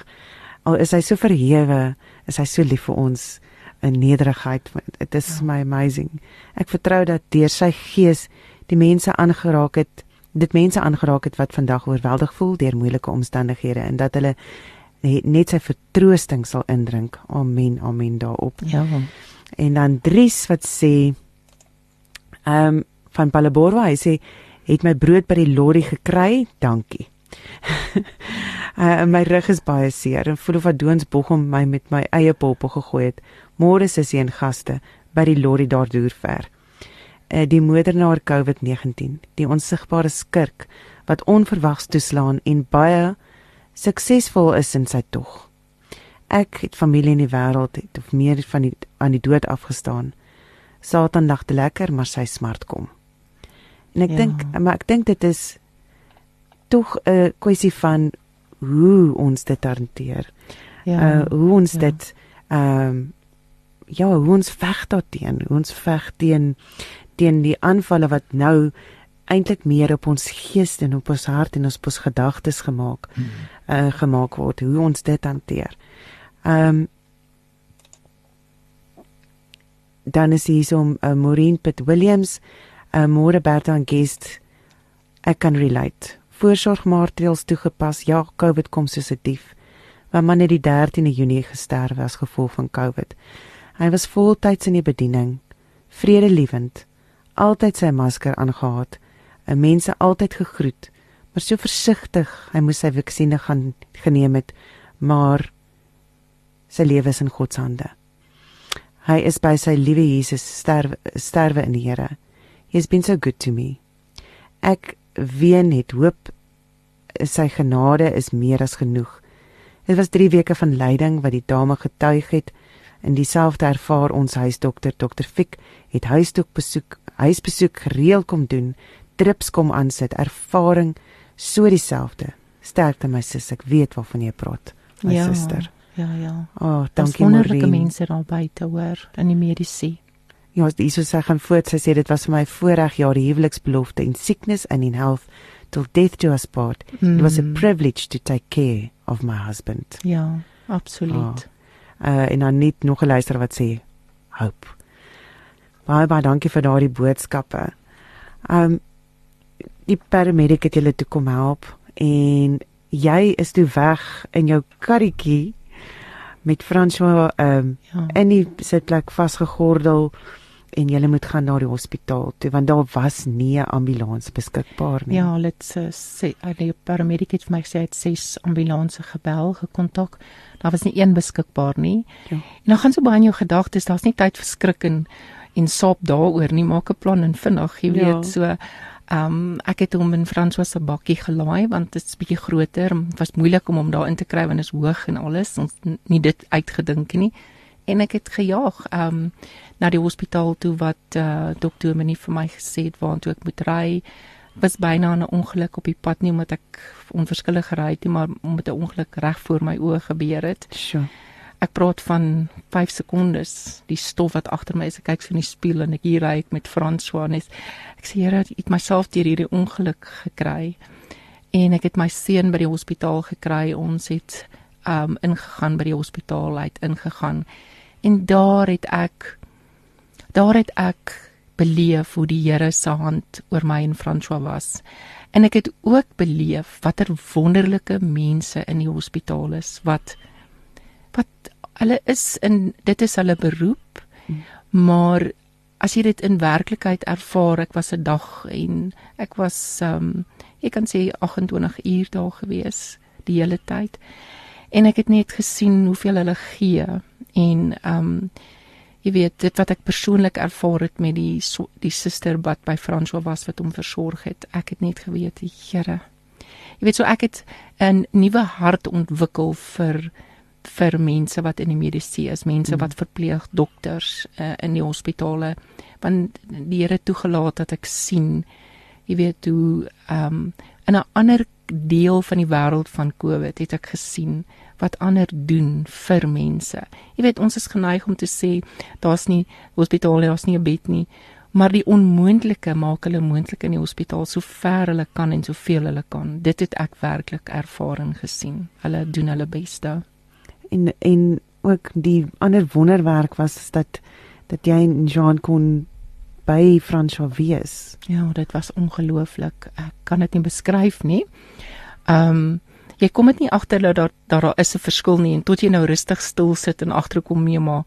al is hy so verhewe, is hy so lief vir ons in nederigheid. It is ja. my amazing. Ek vertrou dat deur sy gees die mense aangeraak het dit mense aangeraak het wat vandag oorweldig voel deur moeilike omstandighede en dat hulle net sy vertroosting sal indrink. Amen. Amen daarop. Ja. En dan Dries wat sê ehm um, van Palaborwa, hy sê het my brood by die lorry gekry. Dankie. [laughs] uh, my rug is baie seer en voel of wat doons bogom my met my eie poppe gegooi het. Môre is hy en gaste by die lorry daar deur ver. Uh, die moordenaar COVID-19, die onsigbare skurk wat onverwags toeslaan en baie suksesvol is in sy tog. Ek het familie in die wêreld het of meer van die aan die dood afgestaan. Satan lag te lekker, maar sy smart kom. En ek ja. dink maar ek dink dit is tog 'n kwessie van hoe ons dit hanteer. Ja. Uh hoe ons ja. dit ehm um, ja, hoe ons veg daarteen, hoe ons veg teen teen die aanvalle wat nou eintlik meer op ons gees en op ons hart en op ons gedagtes gemaak hmm. uh gemaak word hoe ons dit hanteer. Ehm um, dan is hier so 'n uh, Maureen Pitt Williams, 'n uh, môre Bertha en guest ek kan relate. Voorsorgmaatreëls toegepas. Ja, COVID kom soos 'n dief. My man het die 13de Junie gesterf as gevolg van COVID. Hy was voltyds in die bediening, vredelewend, altyd sy masker aangehad, 'n mense altyd gegroet, maar so versigtig. Hy moes sy vaksines gaan geneem het, maar sy lewe is in God se hande. Hy is by sy liewe Jesus sterwe sterwe in die Here. He has been so good to me. Ek ween het hoop sy genade is meer as genoeg. Dit was 3 weke van lyding wat die dame getuig het. In dieselfde ervaar ons huisdokter Dr Fik het huisdok besoek, huisbesoek gereeld kom doen, drips kom aansit, ervaring so dieselfde. Sterkte my sis, ek weet waarvan jy praat, my ja. suster. Ja, ja. Oh, dankie Wonderlike mense daar buite hoor in die mediese. Ja, dis so sy gaan voort. Sy sê dit was vir my voorreg jaar die huweliksbelofte in sickness and in health till death do us part. Mm. It was a privilege to take care of my husband. Ja, absoluut. Oh. Uh en dan net nog 'n luister wat sê hope. Baie baie dankie vir daardie boodskappe. Um die paramedic het julle toe kom help en jy is toe weg in jou karretjie met François um ja. in die sitplek vasgegordel en jy moet gaan na die hospitaal toe want daar was nie 'n ambulans beskikbaar nie. Ja, dit sê die paramedic het vir my gesê hy het ses ambulanse gebel, gekontak. Daar was nie een beskikbaar nie. Ja. En dan gaan so baie in jou gedagtes, daar's nie tyd vir skrik en en saap daaroor nie. Maak 'n plan en vinnig, jy ja. weet, so Ehm um, ek het hom in François se bakkie gelaai want dit is bietjie groter. Dit was moeilik om hom daarin te kry want dit is hoog en alles. Ons nie dit uitgedink nie. En ek het gejaag ehm um, na die hospitaal toe wat eh uh, dokter my nie vir my gesê het waartoe ek moet ry. Was byna 'n ongeluk op die pad nie omdat ek onverskillig gery het nie, maar omdat 'n ongeluk reg voor my oë gebeur het. Sjoe. Ek praat van 5 sekondes. Die stof wat agter my is, ek kyk so in die spieël en ek hier ry ek met François net. Ek sê Here, ek het myself deur hierdie ongeluk gekry. En ek het my seun by die hospitaal gekry. Ons het um ingegaan by die hospitaal uit ingegaan. En daar het ek daar het ek beleef hoe die Here se hand oor my en François was. En ek het ook beleef watter wonderlike mense in die hospitaal is wat wat hulle is in dit is hulle beroep hmm. maar as jy dit in werklikheid ervaar ek was 'n dag en ek was um ek kan sê 28 uur daar gewees die hele tyd en ek het net gesien hoeveel hulle gee en um jy weet dit wat ek persoonlik ervaar het met die so, die suster wat by François was wat hom versorg het ek het net geweet die Here jy weet so ek het 'n nuwe hart ontwikkel vir vir mense wat in die mediese is, mense mm. wat verpleeg, dokters uh, in die hospitale, want die Here toegelaat dat ek sien, jy weet hoe ehm um, in 'n ander deel van die wêreld van COVID het ek gesien wat ander doen vir mense. Jy weet ons is geneig om te sê daar's nie hospitale, daar's nie 'n bed nie, maar die onmoontlike maak hulle moontlik in die hospitaal so ver hulle kan en soveel hulle kan. Dit het ek werklik ervaar en gesien. Hulle doen hulle beste en en ook die ander wonderwerk was dat dat jy en Jean kon by François wees. Ja, dit was ongelooflik. Ek kan dit nie beskryf nie. Ehm um, jy kom dit nie agter dat daar daar is 'n verskil nie en tot jy nou rustig stil sit en agterkom mee maar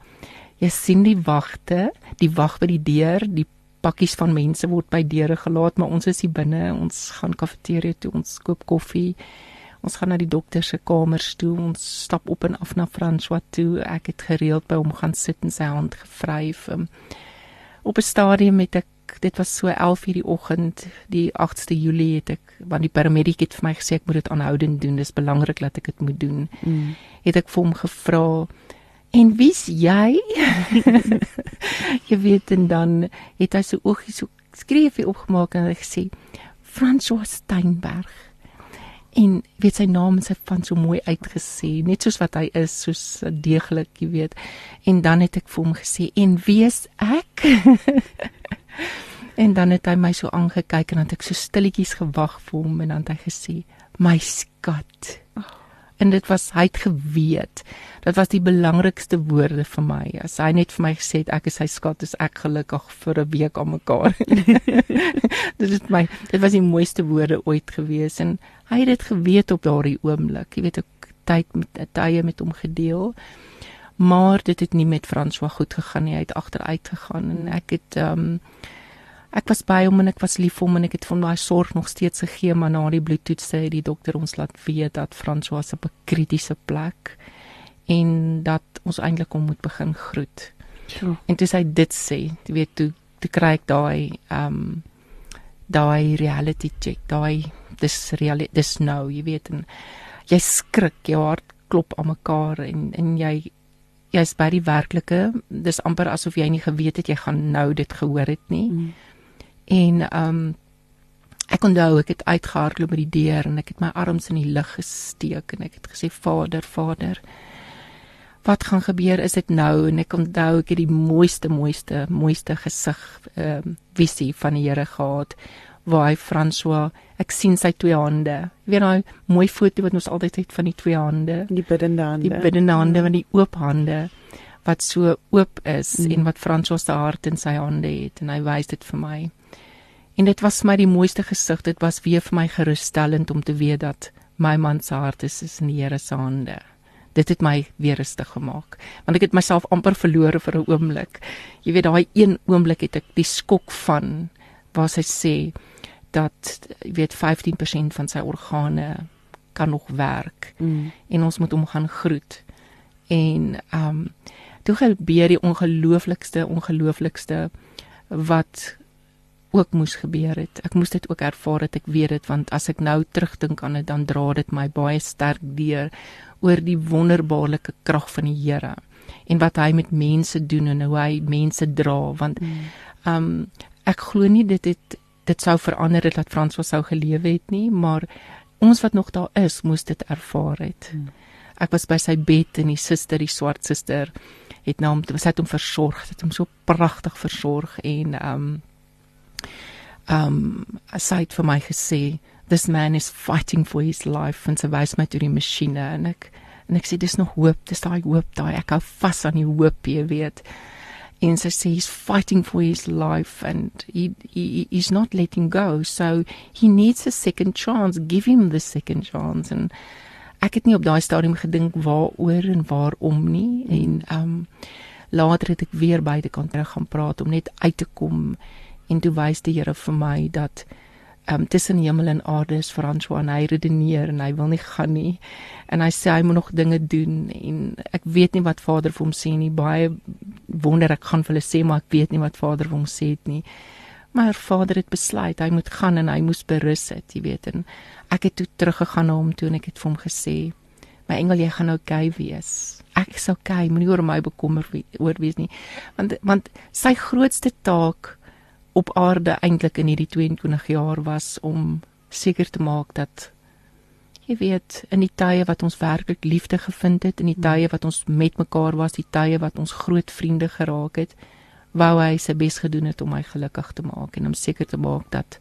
jy sien die wagte, die wag by die deur, die pakkies van mense word by deure gelaat, maar ons is hier binne, ons gaan kafeteria toe, ons koop koffie Ons gaan na die dokter se kamers toe. Ons stap op en af na François toe. Ek het gereeld by hom gaan sit en sy hand gevryf. Um, op 'n stadium het ek dit was so 11:00 die oggend, die 8ste Julie het ek want die paramedic het vir my gesê ek moet dit aanhoudend doen. Dis belangrik dat ek dit moet doen. Mm. Het ek vir hom gevra En wie's jy? [laughs] jy weet en dan het hy so oogies so skreefie opgemaak en hy gesê François Steinberg. En weet sy naam en sy van so mooi uitgesê, net soos wat hy is, soos deeglik, jy weet. En dan het ek vir hom gesê, "En wie's ek?" [laughs] en dan het hy my so aangekyk en dan het ek so stilletjies gewag vir hom en dan het hy gesê, "My skat." En dit was hy het geweet. Dit was die belangrikste woorde vir my. As hy net vir my gesê het ek is sy skat, is ek gelukkig vir 'n week aan mekaar. [laughs] dit is my dit was die mooiste woorde ooit gewees en hy het dit geweet op daardie oomblik. Jy weet ek tyd met tye met hom gedeel. Maar dit het nie met François goed gegaan nie. Hy het agteruit gegaan en ek het ehm um, ek was by hom en ek was lief vir hom en ek het van daai sorg nog steeds gegee maar na die bloedtoetse het die dokter ons laat weet dat François op 'n kritiese plek en dat ons eintlik hom moet begin groet. Ja. En toe sy dit sê, jy weet toe toe kry ek daai ehm um, daai reality check, daai dis real dis nou, jy weet en jy skrik, jou hart klop aan mekaar en en jy jy's by die werklike, dis amper asof jy nie geweet het jy gaan nou dit gehoor het nie. Mm. En ehm um, ek onthou ek het uitgehardloop by die deur en ek het my arms in die lug gesteek en ek het gesê Vader, Vader. Wat gaan gebeur is dit nou en ek onthou ek het die mooiste mooiste mooiste gesig ehm um, visie van die Here gehad waar hy François ek sien sy twee hande. Jy weet daai mooi foto wat ons altyd het van die twee hande, die biddende hande. Die biddende hande ja. met die oop hande wat so oop is mm. en wat François se hart in sy hande het en hy wys dit vir my. En dit was vir my die mooiste gesig. Dit was weer vir my gerusstellend om te weet dat my man se hart is, is in die Here se hande. Dit het my weer rustig gemaak want ek het myself amper verlore vir 'n oomblik. Jy weet daai een oomblik het ek die skok van waar sy sê dat jy weet 15% van sy organe kan nog werk mm. en ons moet hom gaan groet. En ehm um, toe gebeur die ongelooflikste ongelooflikste wat ook moes gebeur het. Ek moes dit ook ervaar het ek weet dit want as ek nou terugdink aan dit dan dra dit my baie sterk deur oor die wonderbaarlike krag van die Here en wat hy met mense doen en hoe hy mense dra want mm. um ek glo nie dit het dit sou verander het dat Frans sou gelewe het nie maar ons wat nog daar is moes dit ervaar het. Mm. Ek was by sy bed en die suster die swart suster het na hom sy het hom versorg, het hom so pragtig versorg en um um sy het vir my gesê this man is fighting for his life en sy wys my toe die masjiene en ek en ek sê dis nog hoop dis daai hoop daai ek hou vas aan die hoop jy weet en sy sê he's fighting for his life and he, he he's not letting go. So he needs a second chance. Give him the second chance. En ek het nie op daai stadium gedink waaroor en waarom nie. En um later het ek weer by die kant gaan praat om net uit te kom en toe wys die Here vir my dat um, tussen hemel en aarde is François en hy redeneer en hy wil nie gaan nie. En hy sê hy moet nog dinge doen en ek weet nie wat Vader vir hom sê nie. Baie wonder ek gaan vir hulle sê maar ek weet nie wat Vader vir hom sê nie. Maar Vader het besluit hy moet gaan en hy moes berus het jy weet. En ek het toe teruggegaan na hom toe en ek het vir hom gesê my engel jy gaan oukei okay wees. Ek is oukei okay, moenie oor my bekommer wees nie. Want want sy grootste taak op aarde eintlik in hierdie 22 jaar was om seker te maak dat jy weet in die tye wat ons werklik liefde gevind het, in die tye wat ons met mekaar was, die tye wat ons groot vriende geraak het, wou hy sy bes gedoen het om my gelukkig te maak en om seker te maak dat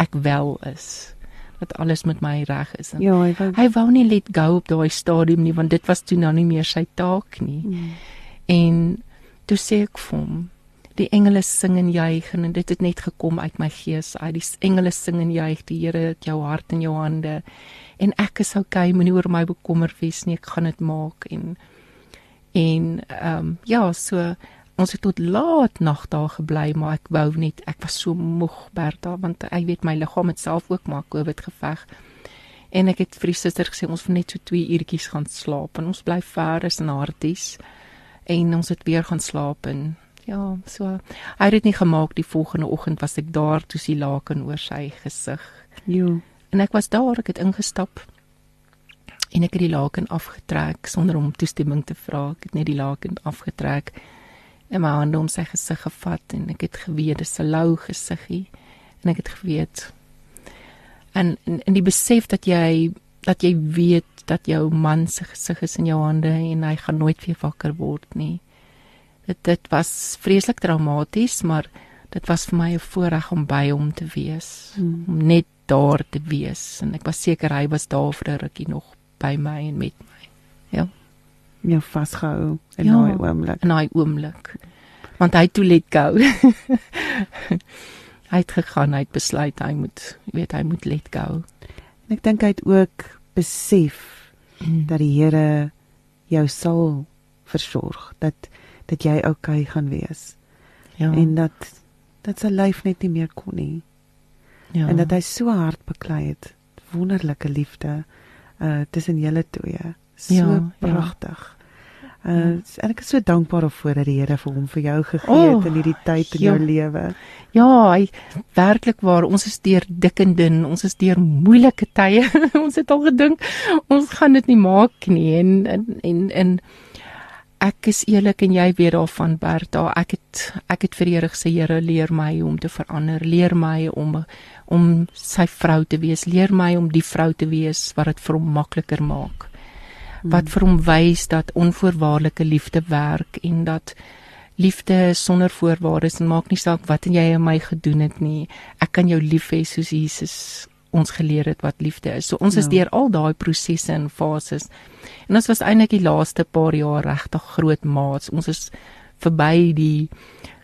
ek wel is dat alles met my reg is. Ja, hy wou hy wou nie let go op daai stadium nie want dit was toe nou nie meer sy taak nie. Mm. En toe sê ek vir hom, die engele sing en juig en dit het net gekom uit my gees uit. Die engele sing en juig die Here het jou hart in jou hande. En ek is okay moenie oor my bekommer wees nie ek gaan dit maak. En en ehm um, ja so ons het tot laat nag daar gebly maar ek wou net ek was so moeg Bertha want ek weet my liggaam het self ook maar covid geveg. En ek het vir die suster gesê ons moet net so 2 uurtjies gaan slaap en ons bly ver is in Harties en ons het weer gaan slaap en ja, so hy het dit nie gemaak die volgende oggend was ek daar toe sy laken oor sy gesig. Jo. En ek was daar, ek het ingestap en ek het die laken afgetrek sonder om toestemming te vra. Ek het net die laken afgetrek en my hande om sy gesig gevat en ek het geweet dis 'n lou gesiggie en ek het geweet en in, in die besef dat jy dat jy weet dat jou man se gesig is in jou hande en hy gaan nooit weer wakker word nie. Dit dit was vreeslik traumaties, maar dit was vir my 'n voorreg om by hom te wees, hmm. om net daar te wees en ek was seker hy was daar vir 'n rukkie nog by my en met my. Ja. Jou vasgehou in ja, daai oomblik. In daai oomblik. Want hy toe let go. [laughs] hy het gegaan, hy het besluit hy moet, weet hy moet let go. En ek dink hy het ook besef mm. dat die Here jou sal versorg, dat dat jy oukei okay gaan wees. Ja. En dat dat sy lyf net nie meer kon nie. Ja. En dat hy so hard beklei het. Wonderlike liefde uh tussen julle twee. So ja, pragtig. Ja. Uh en ek is so dankbaar daarvoor dat die Here vir hom vir jou gegee het oh, in hierdie tyd in jou ja. lewe. Ja, hy werklik waar ons is deur dik en dun, ons is deur moeilike tye. [laughs] ons het al gedink ons gaan dit nie maak nie en en en, en ek is eerlik en jy weet daarvan Bertha, ek het ek het vir die Here gesê Here leer my om te verander, leer my om om sy vrou te wees, leer my om die vrou te wees wat dit vir hom makliker maak. Wat vir hom wys dat onvoorwaardelike liefde werk en dat liefde sonder voorwaardes en maak nie saak wat jy aan my gedoen het nie. Ek kan jou lief hê soos Jesus ons geleer het wat liefde is. So ons ja. is deur al daai prosesse en fases. En ons was eintlik die laaste paar jaar regtig groot maats. Ons is verby die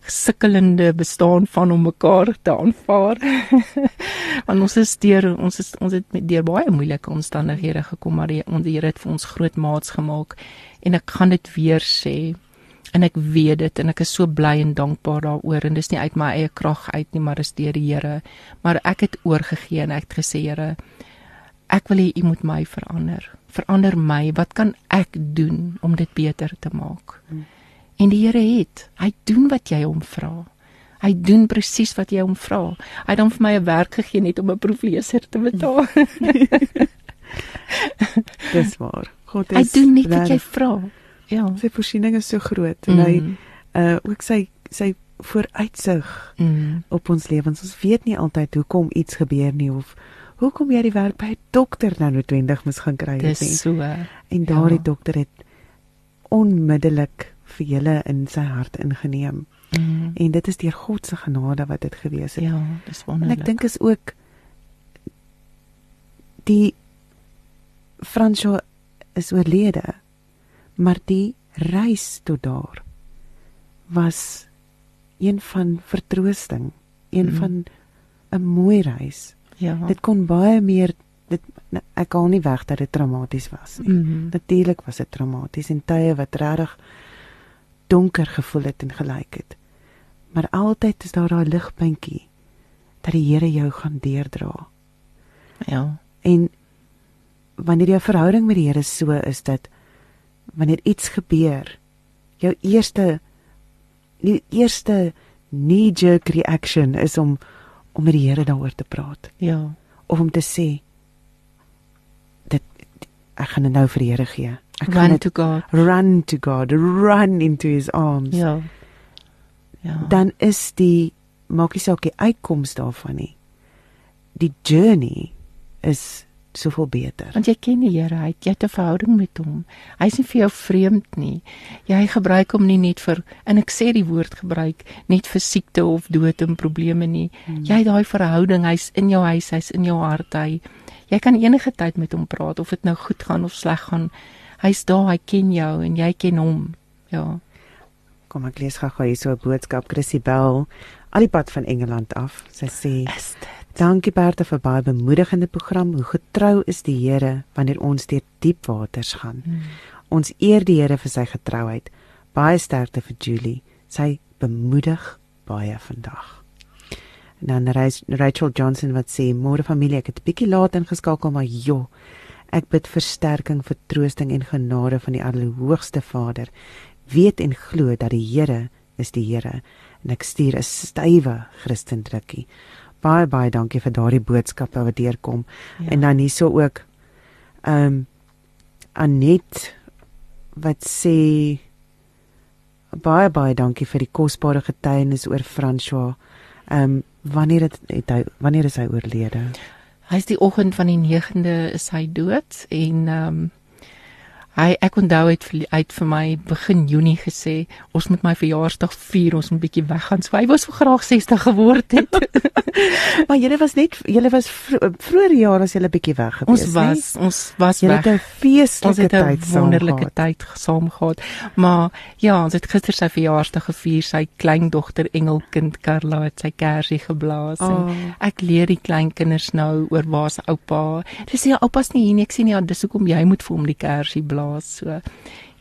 sukkelende bestaan van om mekaar te aanvaar. [laughs] Want ons is deur ons is ons het met deur baie moeilike omstandighede gekom maar die ons Here het vir ons groot maats gemaak en ek gaan dit weer sê en ek weet dit en ek is so bly en dankbaar daaroor en dis nie uit my eie krag uit nie maar dis deur die Here. Maar ek het oorgegee en ek het gesê Here ek wil hê u moet my verander. Verander my. Wat kan ek doen om dit beter te maak? Hmm. En die Here het, hy doen wat jy hom vra. Hy doen presies wat jy hom vra. Hy het dan vir my 'n werk gegee net om 'n proefleser te betaal. [laughs] Dis waar. God is Hy doen net wat jy vra. Ja. Sy voorsiening is so groot en mm. hy uh ook sy sy vooruitsig mm. op ons lewens. Ons weet nie altyd hoekom iets gebeur nie of hoekom jy die werk by 'n dokter nou noodwendig moet gaan kry nie. Dis so. En daardie ja. dokter het onmiddellik vir julle in sy hart ingeneem. Mm. En dit is deur God se genade wat dit gewees het. Ja, dis wonderlik. En ek dink is ook die Fransjo is oorlede, maar die reis tot daar was een van vertroosting, een mm. van 'n mooi reis. Ja. Dit kon baie meer dit ek kan nie weg dat dit traumaties was nie. Mm -hmm. Natuurlik was dit traumaties en tye wat regtig donker gevoel het en gelyk het. Maar altyd is daar daai ligpuntjie dat die Here jou gaan deurdra. Ja. En wanneer jou verhouding met die Here so is dat wanneer iets gebeur, jou eerste die eerste knee jerk reaction is om om met die Here daaroor te praat. Ja. Of om te sê dit ek gaan dit nou vir die Here gee. Run to God. Run to God. Run into his arms. Ja. Ja. Dan is die maak nie saak die uitkoms daarvan nie. Die journey is soveel beter. Want jy ken die Here, hy het 'n verhouding met hom. Hy's nie vir jou vreemd nie. Jy gebruik hom nie net vir en ek sê die woord gebruik net vir siekte of dood en probleme nie. Hmm. Jy het daai verhouding, hy's in jou huis, hy's in jou hart. Hy jy kan enige tyd met hom praat of dit nou goed gaan of sleg gaan. Hy's daar, hy ken jou en jy ken hom. Ja. Kom ek lees gou-gou hier so 'n boodskap Chrissy Bell al die pad van Engeland af. Sy sê: "Dankie Bertha vir baie bemoedigende program. Hoe getrou is die Here wanneer ons deur diep waters gaan. Hmm. Ons eer die Here vir sy getrouheid. Baie sterkte vir Julie. Sy bemoedig baie vandag." En dan Rachel Johnson wat sê: "Môre familie, ek het 'n bietjie laat ingeskakel, maar joh, Ek bid versterking, vertroosting en genade van die Allerhoogste Vader. Weet en glo dat die Here is die Here en ek stuur 'n stywe Christen drukkie. Baie baie dankie vir daardie boodskappe wat deurkom. Ja. En dan hierso ook ehm um, Anet wat sê baie baie dankie vir die kosbare getuienis oor François. Ehm um, wanneer het, het hy wanneer is hy oorlede? Hy's die oggend van die 9de is hy dood en ehm um, Hy ek onthou het uit vir my begin Junie gesê ons moet my verjaarsdag vier, ons moet bietjie weggaan. So hy wou so graag 60 geword het. [laughs] [laughs] maar julle was net julle was vroeër jaar as julle bietjie weg gewees, Ons was nie? ons was julle weg. het 'n feestelike tyd, wonderlike tyd saam gehad. Maar ja, ons het gister sy verjaarsdag gevier. Sy kleindogter Engelkind Karla het sy kersie geblaas oh. en ek leer die kleinkinders nou oor waar se oupa. Dis ja, oupa's nie hier nie. Ek nie ja, dis hoekom jy moet vir hom die kersie blaas plaas. So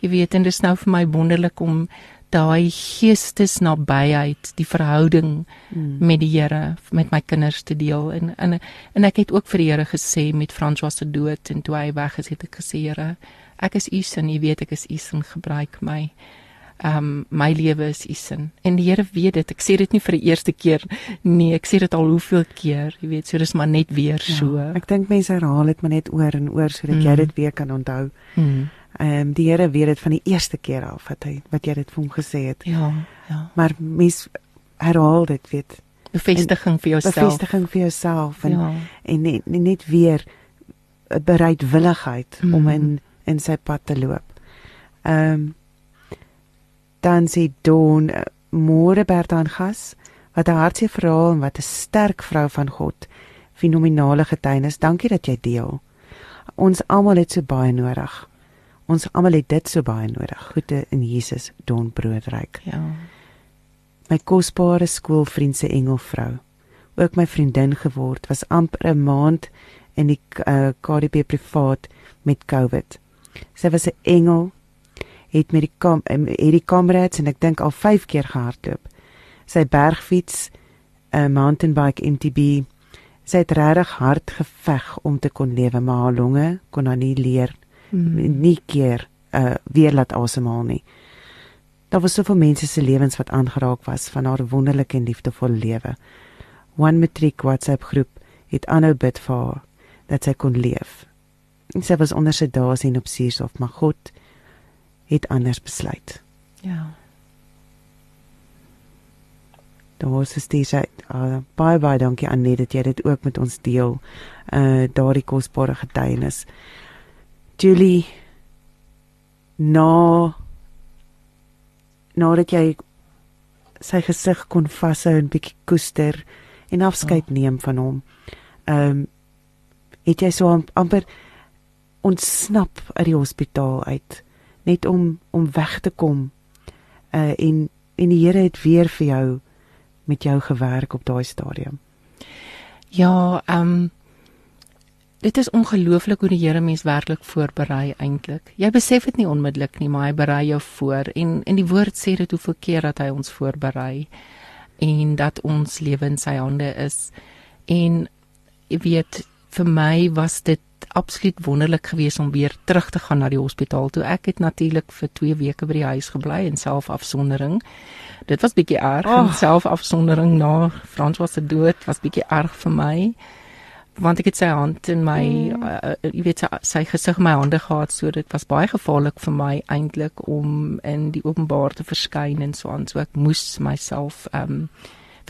jy weet en dit is nou vir my wonderlik om daai geestesnabyheid, die verhouding hmm. met die Here met my kinders te deel en en en ek het ook vir die Here gesê met François se dood en toe hy weg is het ek gesê Here, ek is u sin, jy weet ek is u sin, gebruik my. Ehm um, my lewe is u sin. En die Here weet dit. Ek sê dit nie vir die eerste keer nie, ek sê dit al hoeveel keer, jy weet, so dis maar net weer ja, so. Ek dink mense herhaal dit maar net oor en oor sodat mm. jy dit weer kan onthou. Mm. Ehm um, die Here weet dit van die eerste keer af wat hy wat jy dit vir hom gesê het. Ja, ja. Maar mens herhaal dit, weet. Bevestiging vir jouself. Bevestiging vir jouself en ja. en net, net weer 'n bereidwilligheid mm. om in in sy pad te loop. Ehm um, dan sê Don eh, môre Bertha en gas wat 'n hartseer verhaal en wat 'n sterk vrou van God. Fenominale getuienis. Dankie dat jy deel. Ons almal het so baie nodig. Ons almal het dit so baie nodig. Goeie in Jesus, Don Broodryk. Ja. My kosbare skoolvriend se engelvrou, ook my vriendin geword, was amper 'n maand in die uh, eh, KDP privaat met COVID. Sy was 'n engel, het met die kam het die kamerads en ek dink al 5 keer gehardloop. Sy bergfiets, 'n uh, mountain bike MTB. Sy het regtig hard geveg om te kon lewe, maar haar longe kon haar nie leer mm. nie keer uh weer laat asemhaal nie. Daar was soveel mense se lewens wat aangeraak was van haar wonderlike en liefdevolle lewe. One Matric WhatsApp groep het aanhou bid vir haar dat sy kon leef. En sy was onder sy dae sien op suurstof, maar God het anders besluit. Ja. Daar was dit sê uh, baie baie dankie aan net dat jy dit ook met ons deel. Uh daardie kosbare getuienis. Julie na nadat jy sy gesig kon vashou en bietjie koester en afskeid oh. neem van hom. Ehm um, het jy so amper ontsnap uit die hospitaal uit net om om weg te kom. Uh en en die Here het weer vir jou met jou gewerk op daai stadium. Ja, ehm um, Dit is ongelooflik hoe die Here mens werklik voorberei eintlik. Jy besef dit nie onmiddellik nie, maar hy berei jou voor en en die woord sê dit hoeveel keer dat hy ons voorberei en dat ons lewe in sy hande is. En jy weet, vir my was dit absoluut wonderlik geweest om weer terug te gaan na die hospitaal toe. Ek het natuurlik vir 2 weke by die huis gebly in selfafsondering. Dit was bietjie erg, oh. selfafsondering na Frans was se dood was bietjie erg vir my want ek het sy hand in my mm. uh, jy weet sy, sy gesig in my hande gehad so dit was baie gevaarlik vir my eintlik om in die openbaar te verskyn en so aan so ek moes myself um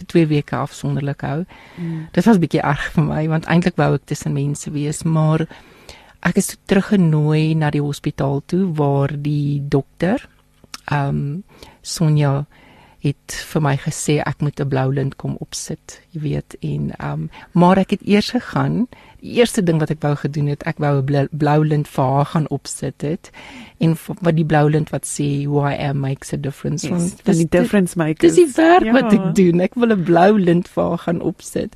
vir 2 weke afsonderlik hou. Mm. Dit was bietjie erg vir my want eintlik wou ek tussen mense wees maar ek is teruggenooi na die hospitaal toe waar die dokter um Sonja het vir my gesê ek moet 'n blou lint kom opsit, jy weet, en ehm um, maar ek het eers gegaan. Die eerste ding wat ek wou gedoen het, ek wou 'n blou lint vir haar gaan opsit het en wat die blou lint wat sê who I am makes a difference. Yes, dis die difference maker. Dis die werk ja. wat ek doen. Ek wil 'n blou lint vir haar gaan opsit.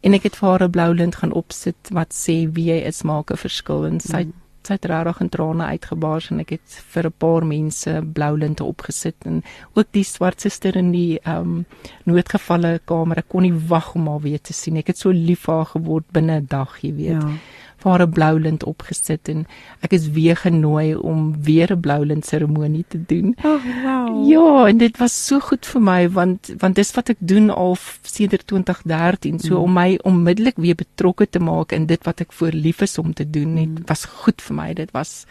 En ek het vir haar 'n blou lint gaan opsit wat sê wie jy is maak 'n verskil en sy mm sy het regtig in trane uitgebars en ek het vir 'n paar mense blou linte opgesit en ook die swart suster in die ehm um, noodgevalle kamer. Ek kon nie wag om haar weer te sien. Ek het so lief vir haar geword binne 'n dag, jy weet. Ja. Vir haar 'n blou lint opgesit en ek is weer genooi om weer 'n blou lint seremonie te doen. Oh, wow. Ja, en dit was so goed vir my want want dis wat ek doen al sedert 2013, so mm. om my onmiddellik weer betrokke te maak in dit wat ek voor lief is om te doen, net mm. was goed vir my. Dit was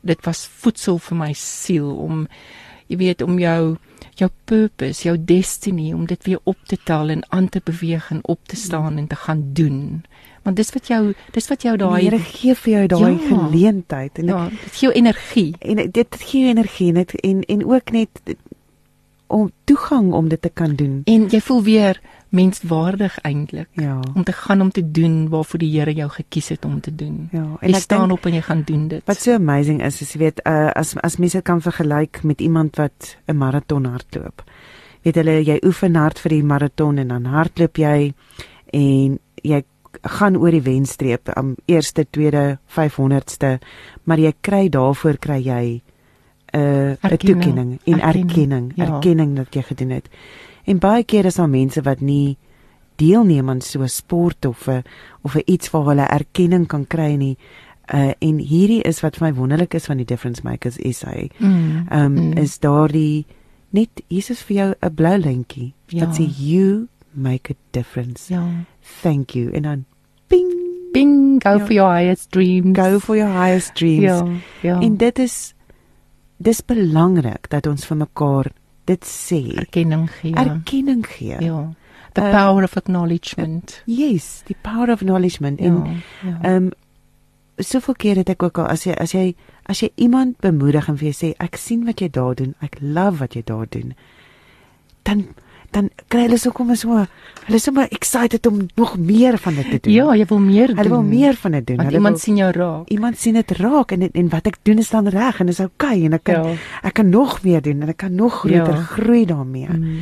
dit was voedsel vir my siel om jy weet om jou jou purpose, jou destiny om dit weer op te tel en aan te beweeg en op te staan en te gaan doen. Want dis wat jou dis wat jou daai Here gee vir jou daai ja, geleentheid en ja, dit gee jou energie. En dit gee jou energie net en en ook net om toegang om dit te kan doen. En jy voel weer menswaardig eintlik ja. om te gaan om te doen waarvoor die Here jou gekies het om te doen. Ja, en jy staan denk, op en jy gaan doen dit. Wat so amazing is, is jy weet uh, as as mense dit kan vergelyk met iemand wat 'n maraton hardloop. Weet hulle jy oefen hard vir die maraton en dan hardloop jy en jy gaan oor die wenstreep am um, eerste, tweede, 500ste, maar jy kry daarvoor kry jy 'n uh, 'n toekenning en erkenning, erkenning, ja. erkenning dat jy gedoen het. En baie keer is daar mense wat nie deelneem aan so 'n sport of 'n of 'n iets waar hulle erkenning kan kry nie. Uh en hierdie is wat vir my wonderlik is van die difference makers is hy. Mm, um mm. is daardie net Jesus vir jou 'n blou lintjie ja. wat sê you make a difference. Ja. Thank you en dan ping ping go ja. for your highest dreams. Go for your highest dreams. Ja. Ja. En dit is dis belangrik dat ons vir mekaar dit sê erkenning gee. Erkenning gee. Ja. The uh, power of acknowledgement. Uh, yes, the power of acknowledgement. En ja, ja. ehm um, soveel keer het ek ook al as jy as jy as jy iemand bemoedig en vir jou sê ek sien wat jy daar doen, ek love wat jy daar doen. Dan dan kry hulle so kom so hulle is sommer excited om nog meer van dit te doen. Ja, jy wil meer doen. Hulle wil meer van dit doen. Want hulle iemand wil, sien jou raak. Iemand sien dit raak en en wat ek doen is dan reg en is oukei okay, en ek kan ja. ek kan nog meer doen en ek kan nog groter ja. groei daarmee. Mm.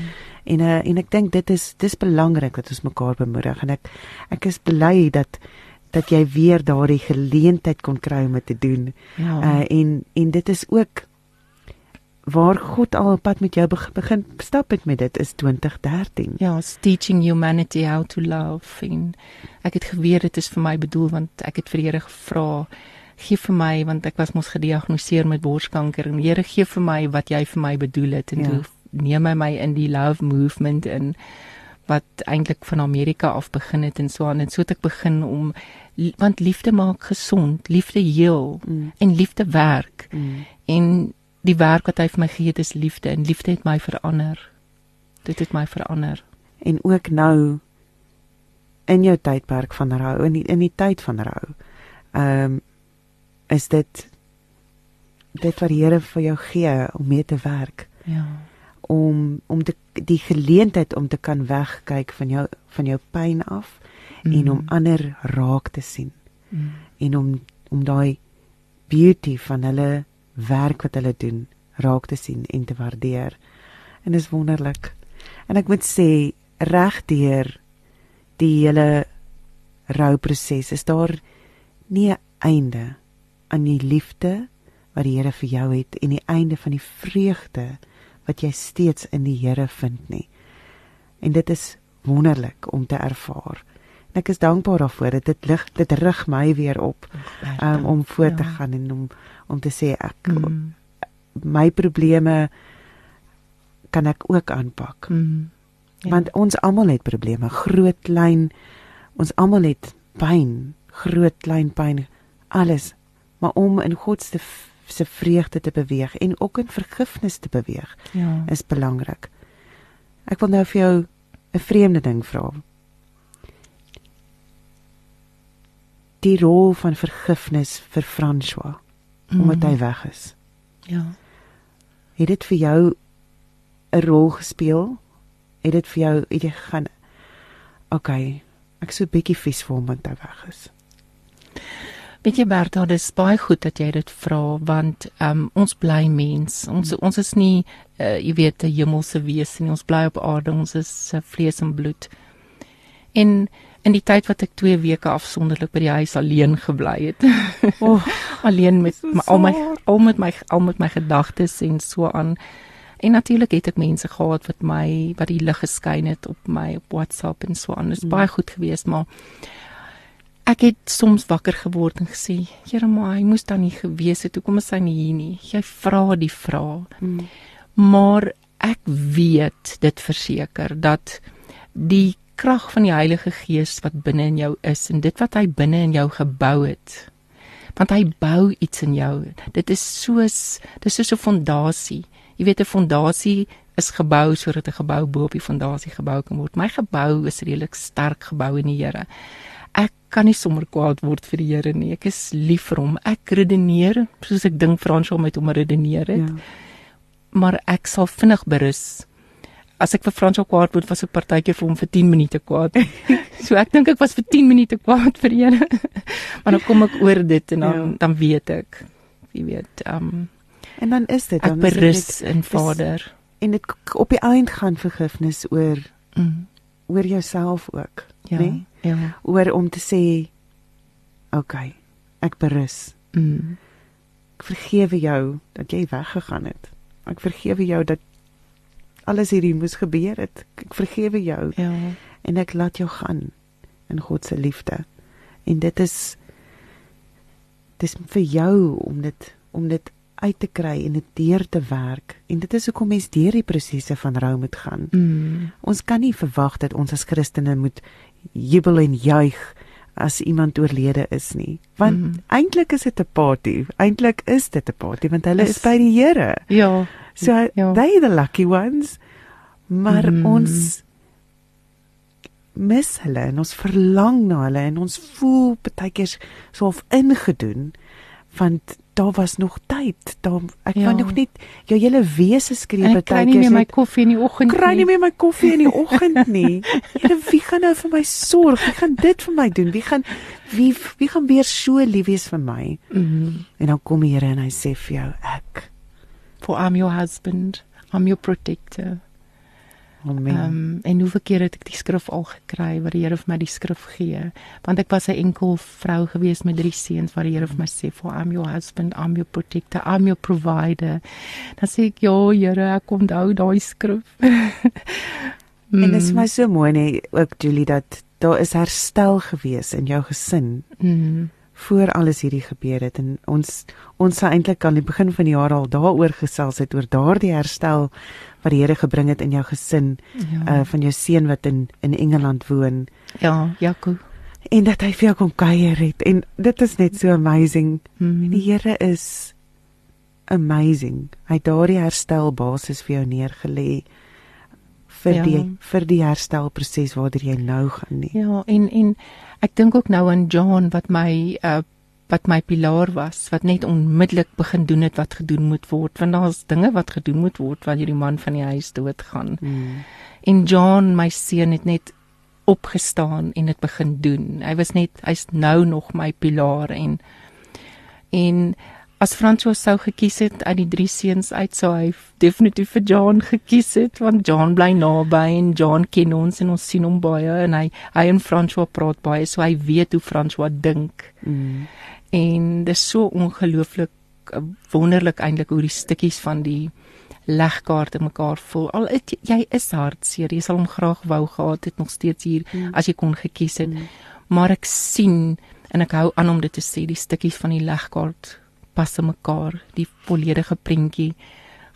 En uh, en ek dink dit is dis belangrik dat ons mekaar bemoedig en ek ek is bly dat dat jy weer daardie geleentheid kon kry om dit te doen. Ja. Uh, en en dit is ook waar God al op pad met jou begin stap het met dit is 2013. Ja, teaching humanity how to love. En ek het geweet dit is vir my bedoel want ek het vir die Here gevra gee vir my want ek was mos gediagnoseer met borskanker en Here gee vir my wat jy vir my bedoel het en ja. toe neem hy my in die love movement in wat eintlik van Amerika af begin het en so aan en so het ek begin om want liefde maak gesond, liefde heel mm. en liefde werk. Mm. En die werk wat hy vir my gegee het is liefde en liefde het my verander. Dit het my verander. En ook nou in jou tydperk van rou in die, in die tyd van rou. Ehm um, is dit dit wat die Here vir jou gee om mee te werk. Ja. Om om te, die geleentheid om te kan wegkyk van jou van jou pyn af mm. en om ander raak te sien. Mm. En om om daai beauty van hulle werk wat hulle doen raak te sien en te waardeer. En dis wonderlik. En ek moet sê regdeur die hele rouproses is daar nie 'n einde aan die liefde wat die Here vir jou het en die einde van die vreugde wat jy steeds in die Here vind nie. En dit is wonderlik om te ervaar. En ek is dankbaar daarvoor dat dit lig dit rig my weer op um, om voort te ja. gaan en om om te sê ek mm. my probleme kan ek ook aanpak. Mm. Ja. Want ons almal het probleme, groot, klein. Ons almal het pyn, groot, klein pyn, alles. Maar om in God se se vreugde te beweeg en ook in vergifnis te beweeg, ja. is belangrik. Ek wil nou vir jou 'n vreemde ding vra. Die rol van vergifnis vir François mm. omdat hy weg is. Ja. Het dit vir jou 'n rol gespeel? Het dit vir jou het jy gaan OK, ek so 'n bietjie vies vir hom want hy weg is. Weet jy Bertha, dit is baie goed dat jy dit vra want um, ons bly mens. Ons mm. ons is nie uh, jy weet 'n hemelse wese nie. Ons bly op aarde. Ons is uh, vlees en bloed. En in die tyd wat ek 2 weke afsonderlik by die huis alleen gebly het. [laughs] oh, [laughs] alleen met so my, al my al met my al met my gedagtes en so aan. En natuurlik het ek mense gehad wat my wat die lig geskyn het op my op WhatsApp en so aan. Dit is mm. baie goed geweest, maar ek het soms wakker geword en gesê, Here, maar hy moes dan nie gewees het. Hoekom is hy nie hier nie? Jy vra die vraag. Mm. Maar ek weet dit verseker dat die krag van die Heilige Gees wat binne in jou is en dit wat hy binne in jou gebou het. Want hy bou iets in jou. Dit is soos dis soos 'n fondasie. Jy weet 'n fondasie is gebou sodat 'n gebou bo op die fondasie gebou kan word. My gebou is redelik sterk gebou in die Here. Ek kan nie sommer kwaad word vir die Here nie. Ek is lief vir hom. Ek redeneer soos ek dink Frans hom met hom redeneer het. Ja. Maar ek sal vinnig berus. As ek vir Frans kwaad word, was ek partykeer vir hom vir 10 minute kwaad. [laughs] so ek dink ek was vir 10 minute kwaad vir Here. [laughs] maar dan kom ek oor dit en dan ja. dan weet ek. Jy weet, ehm um, En dan is dit dan berus in Vader. Is, en dit op die eind gaan vergifnis oor mm. oor jouself ook, ja, né? Nee? Ja. Oor om te sê OK, ek berus. Mm. Ek vergewe jou dat jy weggegaan het. Ek vergewe jou dat alles hierdie moes gebeur het. Ek vergewe jou. Ja. En ek laat jou gaan in God se liefde. En dit is dis vir jou om dit om dit uit te kry en dit deur te werk. En dit is hoekom mens deur die prosesse van rou moet gaan. Mm. Ons kan nie verwag dat ons as Christene moet jubel en juig as iemand oorlede is nie. Want mm. eintlik is dit 'n party. Eintlik is dit 'n party want hulle is, is by die Here. Ja. So ja. they the lucky ones. Maar mm. ons mis hulle en ons verlang na hulle en ons voel baie keer so of ingedoen want daar was nog tyd. Daar ek ja. wou nog net jou hele wese skryf baie keer. Kry nie meer my koffie in die [laughs] oggend nie. Kry nie meer my koffie in die oggend nie. Here, wie gaan nou vir my sorg? Wie gaan dit vir my doen? Wie gaan wie wie gaan weer so lief wees vir my? Mm -hmm. En dan kom die Here en hy sê vir jou, ek for I'm your husband. I'm your protector. Amen. Um, en hoeveel keer het ek die skrif al gekry wat die Here vir my die skrif gee? Want ek was 'n enkel vrou gewees met drie seuns wat die Here vir my sê, "For I'm your husband, I'm your protector, I'm your provider." Dan sê ek, "Ja, Here, ek onthou daai skrif." mm. [laughs] En dit is my so mooi nee, ook Julie dat daar is herstel gewees in jou gesin. Mm voor alles hierdie gebeur het en ons ons sou eintlik aan die begin van die jaar al daaroor gesels het oor daardie herstel wat die Here gebring het in jou gesin ja. uh van jou seun wat in in Engeland woon. Ja, Jaco. En dat hy vir jou kom kuier het en dit is net so amazing. Hmm. Die Here is amazing. Hy het daardie herstel basis vir jou neergelê vir ja. die vir die herstelproses waartoe jy nou gaan nie. Ja, en en ek dink ook nou aan John wat my uh wat my pilaar was wat net onmiddellik begin doen het wat gedoen moet word want daar's dinge wat gedoen moet word wanneer die man van die huis doodgaan. Mm. En John my seun het net opgestaan en dit begin doen. Hy was net hy's nou nog my pilaar en en as François sou gekies het uit die drie seuns uit sou hy definitief vir John gekies het want John bly naby en John ken ons en ons sien hom baie en hy hy en François praat baie so hy weet hoe François dink. Mm en dis so ongelooflik eh, wonderlik eintlik hoe die stukkies van die legkaarte mekaar voel. Al het, jy is hartseer, jy sal hom graag wou gehad het nog steeds hier mm. as jy kon gekies het. Mm. Maar ek sien en ek hou aan om dit te sê, die stukkies van die legkaart pas in mekaar, die volledige prentjie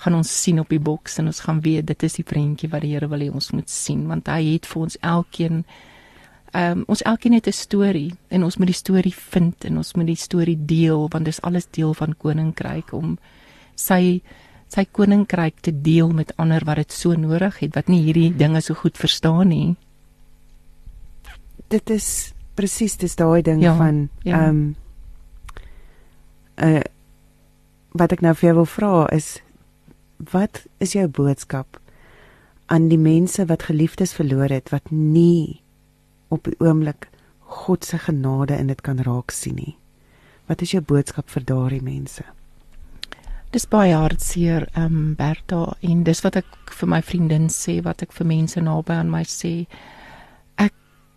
gaan ons sien op die boks en ons gaan weet dit is die prentjie wat die Here wil hê ons moet sien want hy het vir ons elkeen Ehm um, ons elkeen het 'n storie en ons moet die storie vind en ons moet die storie deel want dit is alles deel van koninkryk om sy sy koninkryk te deel met ander wat dit so nodig het wat nie hierdie dinge so goed verstaan nie. Dit is presies dis daai ding ja, van ehm ja. um, uh wat ek nou vir jou wil vra is wat is jou boodskap aan die mense wat geliefdes verloor het wat nie op die oomblik God se genade in dit kan raak sien nie. Wat is jou boodskap vir daardie mense? Dis baie hartseer, ehm um, Berta, en dis wat ek vir my vriendin sê, wat ek vir mense naby aan my sê.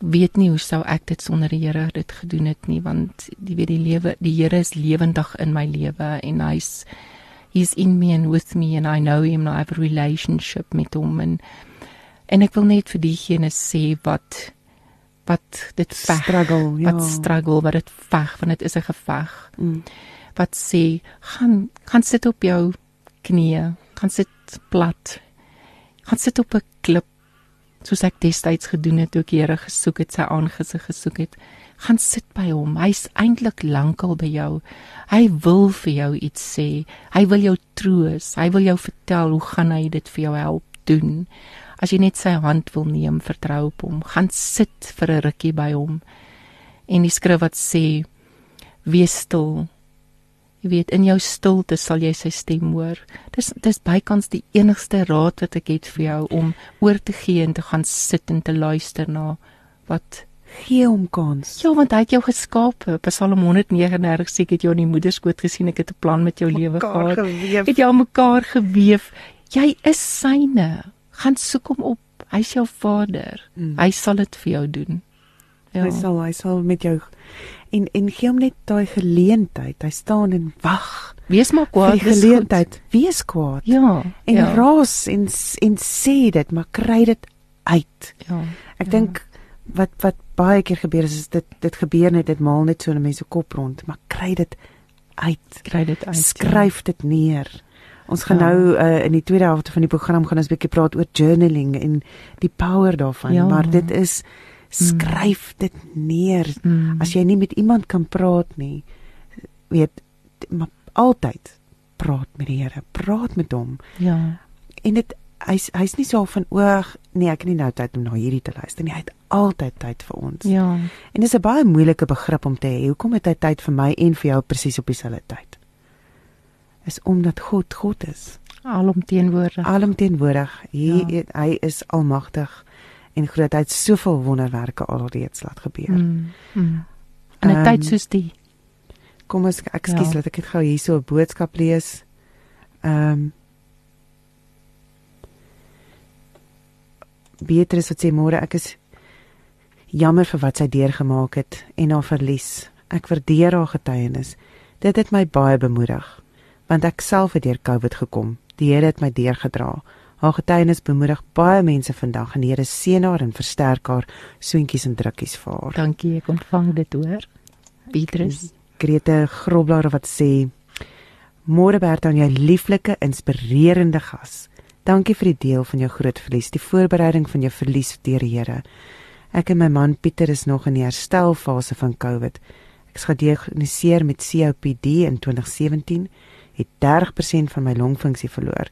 Weet nie hoe sou ek dit sonder die Here dit gedoen het nie, want die weet die lewe, die Here is lewendig in my lewe en hy's he's in me and with me and I know him and I have a relationship met hom en en ek wil net vir diegene sê wat wat dit veg, struggle, ja. wat struggle, wat dit veg, want dit is 'n geveg. Mm. Wat sê, gaan gaan sit op jou knieë, gaan sit plat. Gaan sit op 'n klip soos ek destyds gedoen het toe ek Here gesoek het, sy aangesig gesoek het. Gaan sit by hom. Hy's eintlik lankal by jou. Hy wil vir jou iets sê. Hy wil jou troos. Hy wil jou vertel hoe gaan hy dit vir jou help doen. As jy net sy hand wil neem, vertrou op hom. Gaan sit vir 'n rukkie by hom. En die skrif wat sê: Wees stil. Jy weet, in jou stilte sal jy sy stem hoor. Dis dis bykans die enigste raad wat ek het vir jou om oor te gee en te gaan sit en te luister na wat Gee hom kans. Ja, want hy het jou geskaap. Psalm 139 sê ek het jou in die moederskoot gesien, ek het 'n plan met jou lewe gehad. Geweef. Het jou mekaar geweef. Jy is syne. Gaan soek hom op. Hy's jou Vader. Mm. Hy sal dit vir jou doen. Ja. Hy sal hy sal met jou en en gee hom net daai geleentheid. Hy staan en wag Wees maar kwaad. dis geleentheid. Wees kwaad. Ja. En ja. raas en en sê dit, maar kry dit uit. Ja. Ek Ja. dink wat wat baie keer gebeur is, is dit dit gebeur net dit maal net so 'n mens se kop rond, maar kry dit uit. kry dit uit. ja. Skryf dit neer. Ons gaan Ja. nou uh, in die tweede helfte van die program gaan ons 'n bietjie praat oor journaling en die power daarvan, Ja. maar dit is skryf dit neer. Mm. As jy nie met iemand kan praat nie, weet maar altyd praat met die Here, praat met hom. Ja. En dit hy's hy's nie so van oog nee, ek het nie nou tyd om na hierdie te luister nie. Hy het altyd tyd vir ons. Ja. En dis 'n baie moeilike begrip om te hê. Hoekom het hy tyd vir my en vir jou presies op dieselfde tyd? Is omdat God God is. Alomteenwoordig. Alomteenwoordig. Hy Ja. hy is almagtig en groot. Hy het soveel wonderwerke alreeds laat gebeur. Mm. Mm. In 'n Ehm, tyd soos die. Kom ons ek skuis Ja. laat ek dit gou hierso 'n boodskap lees. Ehm um, Beatrice wat sê môre ek is jammer vir wat sy deurgemaak het en haar verlies. Ek waardeer haar getuienis. Dit het my baie bemoedig want ek self het deur COVID gekom. Die Here het my deurgedra. Haar getuienis bemoedig baie mense vandag en die Here seën haar en versterk haar soentjies en drukkies vir haar. Dankie, ek ontvang dit hoor. Beatrice. Grete Groblaar wat sê Môre Bert aan jou lieflike inspirerende gas. Dankie vir die deel van jou groot verlies, die voorbereiding van jou verlies deur die Here. Ek en my man Pieter is nog in die herstelfase van COVID. Ek is gediagnoseer met COPD in 2017, het 30% van my longfunksie verloor.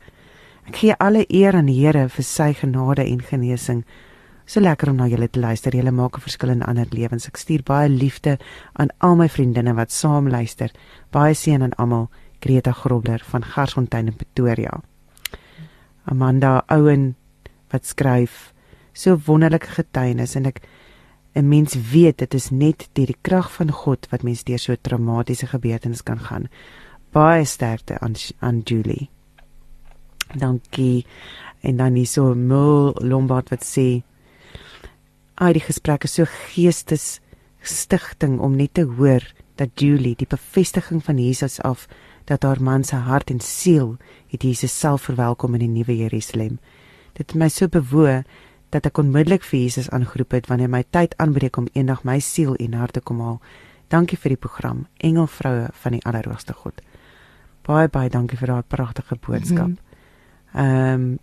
Ek gee alle eer aan die Here vir sy genade en genesing. So lekker om na julle te luister. Julle maak 'n verskil in ander lewens. Ek stuur baie liefde aan al my vriendinne wat saam luister. Baie seën aan almal. Greta Grobler van Garsfontein in Pretoria. Amanda Owen wat skryf so wonderlike getuienis en ek 'n mens weet dit is net deur die krag van God wat mens deur so traumatiese gebeurtenis kan gaan. Baie sterkte aan aan Julie. Dankie. En dan hierso Mul Lombard wat sê Ai die gesprek is so geestes stigting om net te hoor dat Julie die bevestiging van Jesus af dat haar man se hart en siel het Jesus self verwelkom in die nuwe Jerusalem. Dit het my so bewoe dat ek onmiddellik vir Jesus aangeroep het wanneer my tyd aanbreek om eendag my siel en hart te kom haal. Dankie vir die program Engelvroue van die Allerhoogste God. Baie baie dankie vir daai pragtige boodskap. Mhm. Ehm um,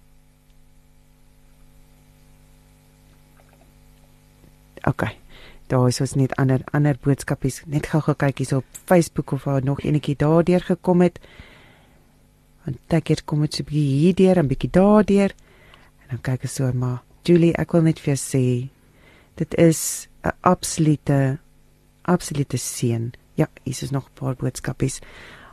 Okay. Daar is ons net ander ander boodskapies. Net gou-gou kyk hierso op Facebook of daar nog enetjie daardeur gekom het. Want ek het kom 'n bietjie hierdeur en 'n bietjie daardeur. En dan kyk ek so maar Julie, ek wil net vir jou sê dit is 'n absolute absolute seën. Ja, hier is nog 'n paar boodskapies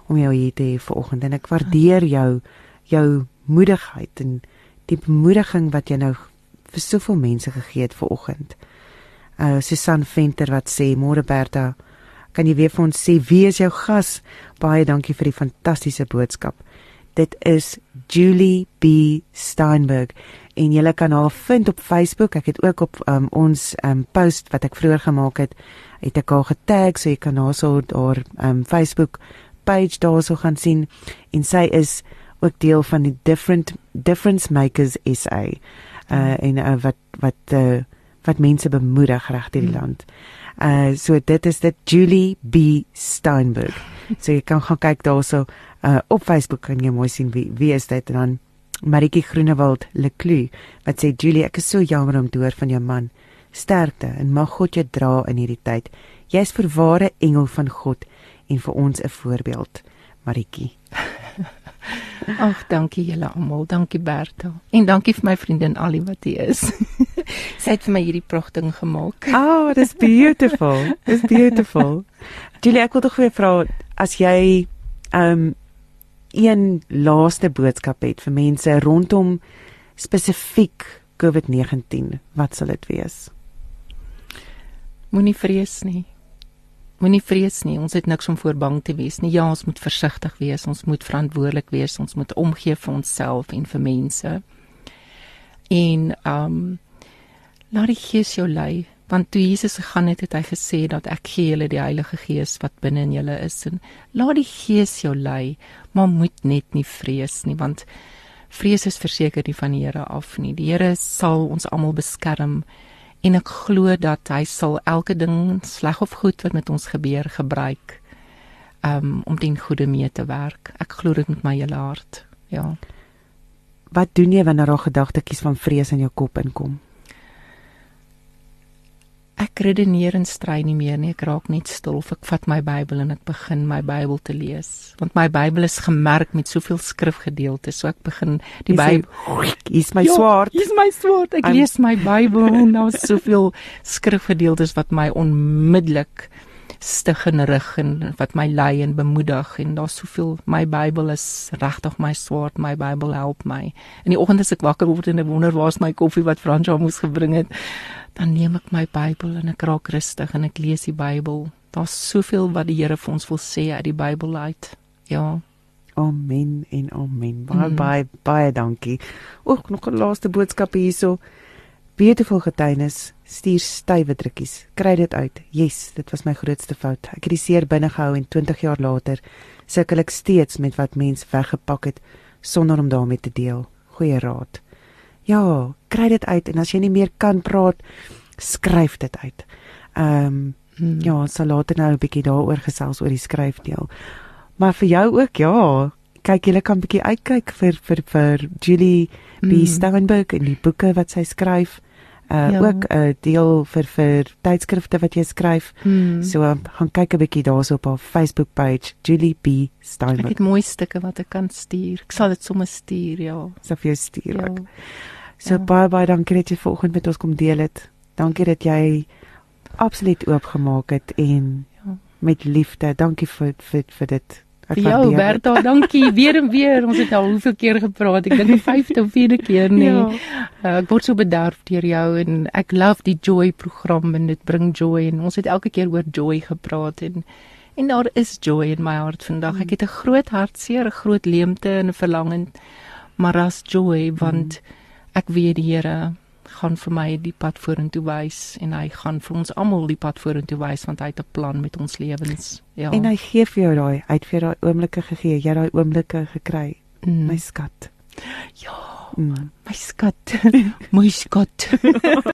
om jou hier te hê vanoggend en ek waardeer jou jou moedigheid en die bemoediging wat jy nou vir soveel mense gegee het vanoggend. Uh Susan Venter wat sê môre Berta, kan jy weer vir ons sê wie is jou gas? Baie dankie vir die fantastiese boodskap. Dit is Julie B Steinberg en jy kan haar vind op Facebook. Ek het ook op um, ons um, post wat ek vroeër gemaak het, het ek haar getag so jy kan haar so haar um, Facebook page daarso gaan sien en sy is ook deel van die different difference makers SA. Uh en uh, wat wat uh, wat mense bemoedig reg deur die mm. land. Uh so dit is dit Julie B Steinberg. [laughs] So jy kan gaan kyk daarso uh op Facebook kan jy mooi sien wie wie is dit en dan Maritjie Groenewald Leclu wat sê Julie ek is so jammer om te hoor van jou man. Sterkte en mag God jou dra in hierdie tyd. Jy's verware engel van God en vir ons 'n voorbeeld. Maritjie. [laughs] Ag, dankie julle almal. Dankie Bertha. En dankie vir my vriendin Ali wat hier is. [laughs] Sy het vir my hierdie pragtig gemaak. Oh, that's beautiful. It's beautiful. Julie, ek wil tog weer vra as jy um een laaste boodskap het vir mense rondom spesifiek COVID-19, wat sal dit wees? Moenie vrees nie. Moenie vrees nie. Ons het niks om voor bang te wees nie. Ja, ons moet versigtig wees. Ons moet verantwoordelik wees. Ons moet omgee vir onsself en vir mense. En um laat die Gees jou lei, want toe Jesus gegaan het, het hy gesê dat ek gee julle die Heilige Gees wat binne in julle is en laat die Gees jou lei, maar moet net nie vrees nie, want vrees is verseker nie van die Here af nie. Die Here sal ons almal beskerm en ek glo dat hy sal elke ding sleg of goed wat met ons gebeur gebruik um, om ten goeie mee te werk. Ek glo dit met my hele hart. Ja. Wat doen jy wanneer daar gedagtetjies van vrees in jou kop inkom? Ek redeneer en stry nie meer nie. Ek raak net stil of ek vat my Bybel en ek begin my Bybel te lees. Want my Bybel is gemerk met soveel skrifgedeeltes, so ek begin die Bybel. Hier's my swaard. Hier's my swaard. Ek I'm... lees my Bybel en daar's soveel skrifgedeeltes wat my onmiddellik stig en rig en wat my lei en bemoedig en daar's soveel my Bybel is regtig my swaard my Bybel help my in die oggend as ek wakker word en ek wonder waar's my koffie wat Fransjo moes gebring het dan neem ek my Bybel en ek raak rustig en ek lees die Bybel. Daar's soveel wat die Here vir ons wil sê uit die Bybel uit. Ja. Amen en amen. Baie mm. baie baie dankie. Ook nog 'n laaste boodskap hierso. Beautiful getuienis. Stuur stywe drukkies. Kry dit uit. Yes, dit was my grootste fout. Ek het die seer binne gehou en 20 jaar later sukkel ek steeds met wat mens weggepak het sonder om daarmee te deel. Goeie raad. Ja, kry dit uit en as jy nie meer kan praat, skryf dit uit. Ehm um, hmm. ja, sal later nou 'n bietjie daaroor gesels oor die skryfdeel. Maar vir jou ook, ja, kyk jy kan bietjie uitkyk vir vir vir Julie B hmm. Steinberg en die boeke wat sy skryf. Uh ja. ook 'n uh, deel vir vir tydskrifte wat jy skryf. Hmm. So um, gaan kyk 'n bietjie daarso op haar Facebook page Julie B Steinberg. Ek het mooi stukke wat ek kan stuur. Ek sal dit sommer stuur, ja. So vir jou stuur ja. ook. So ja. baie baie dankie dat jy vanoggend met ons kom deel het. Dankie dat jy absoluut oopgemaak het en ja. met liefde. Dankie vir vir vir dit. Ja, Bertha, dankie [laughs] weer en weer. Ons het al hoeveel keer gepraat. Ek dink die 5de of 4de keer nie. Ja. Uh, ek word so bederf deur jou en ek love die joy program en dit bring joy en ons het elke keer oor joy gepraat en en daar is joy in my hart vandag. Ek het 'n groot hartseer, 'n groot leemte en 'n verlanging maar as joy want mm ek weet die Here gaan vir my die pad vorentoe wys en hy gaan vir ons almal die pad vorentoe wys want hy het 'n plan met ons lewens. Ja. En hy gee vir jou daai, hy het vir daai oomblikke gegee, jy daai oomblikke gekry. Mm. My skat. Ja, mm. my skat. [laughs] my skat. [laughs]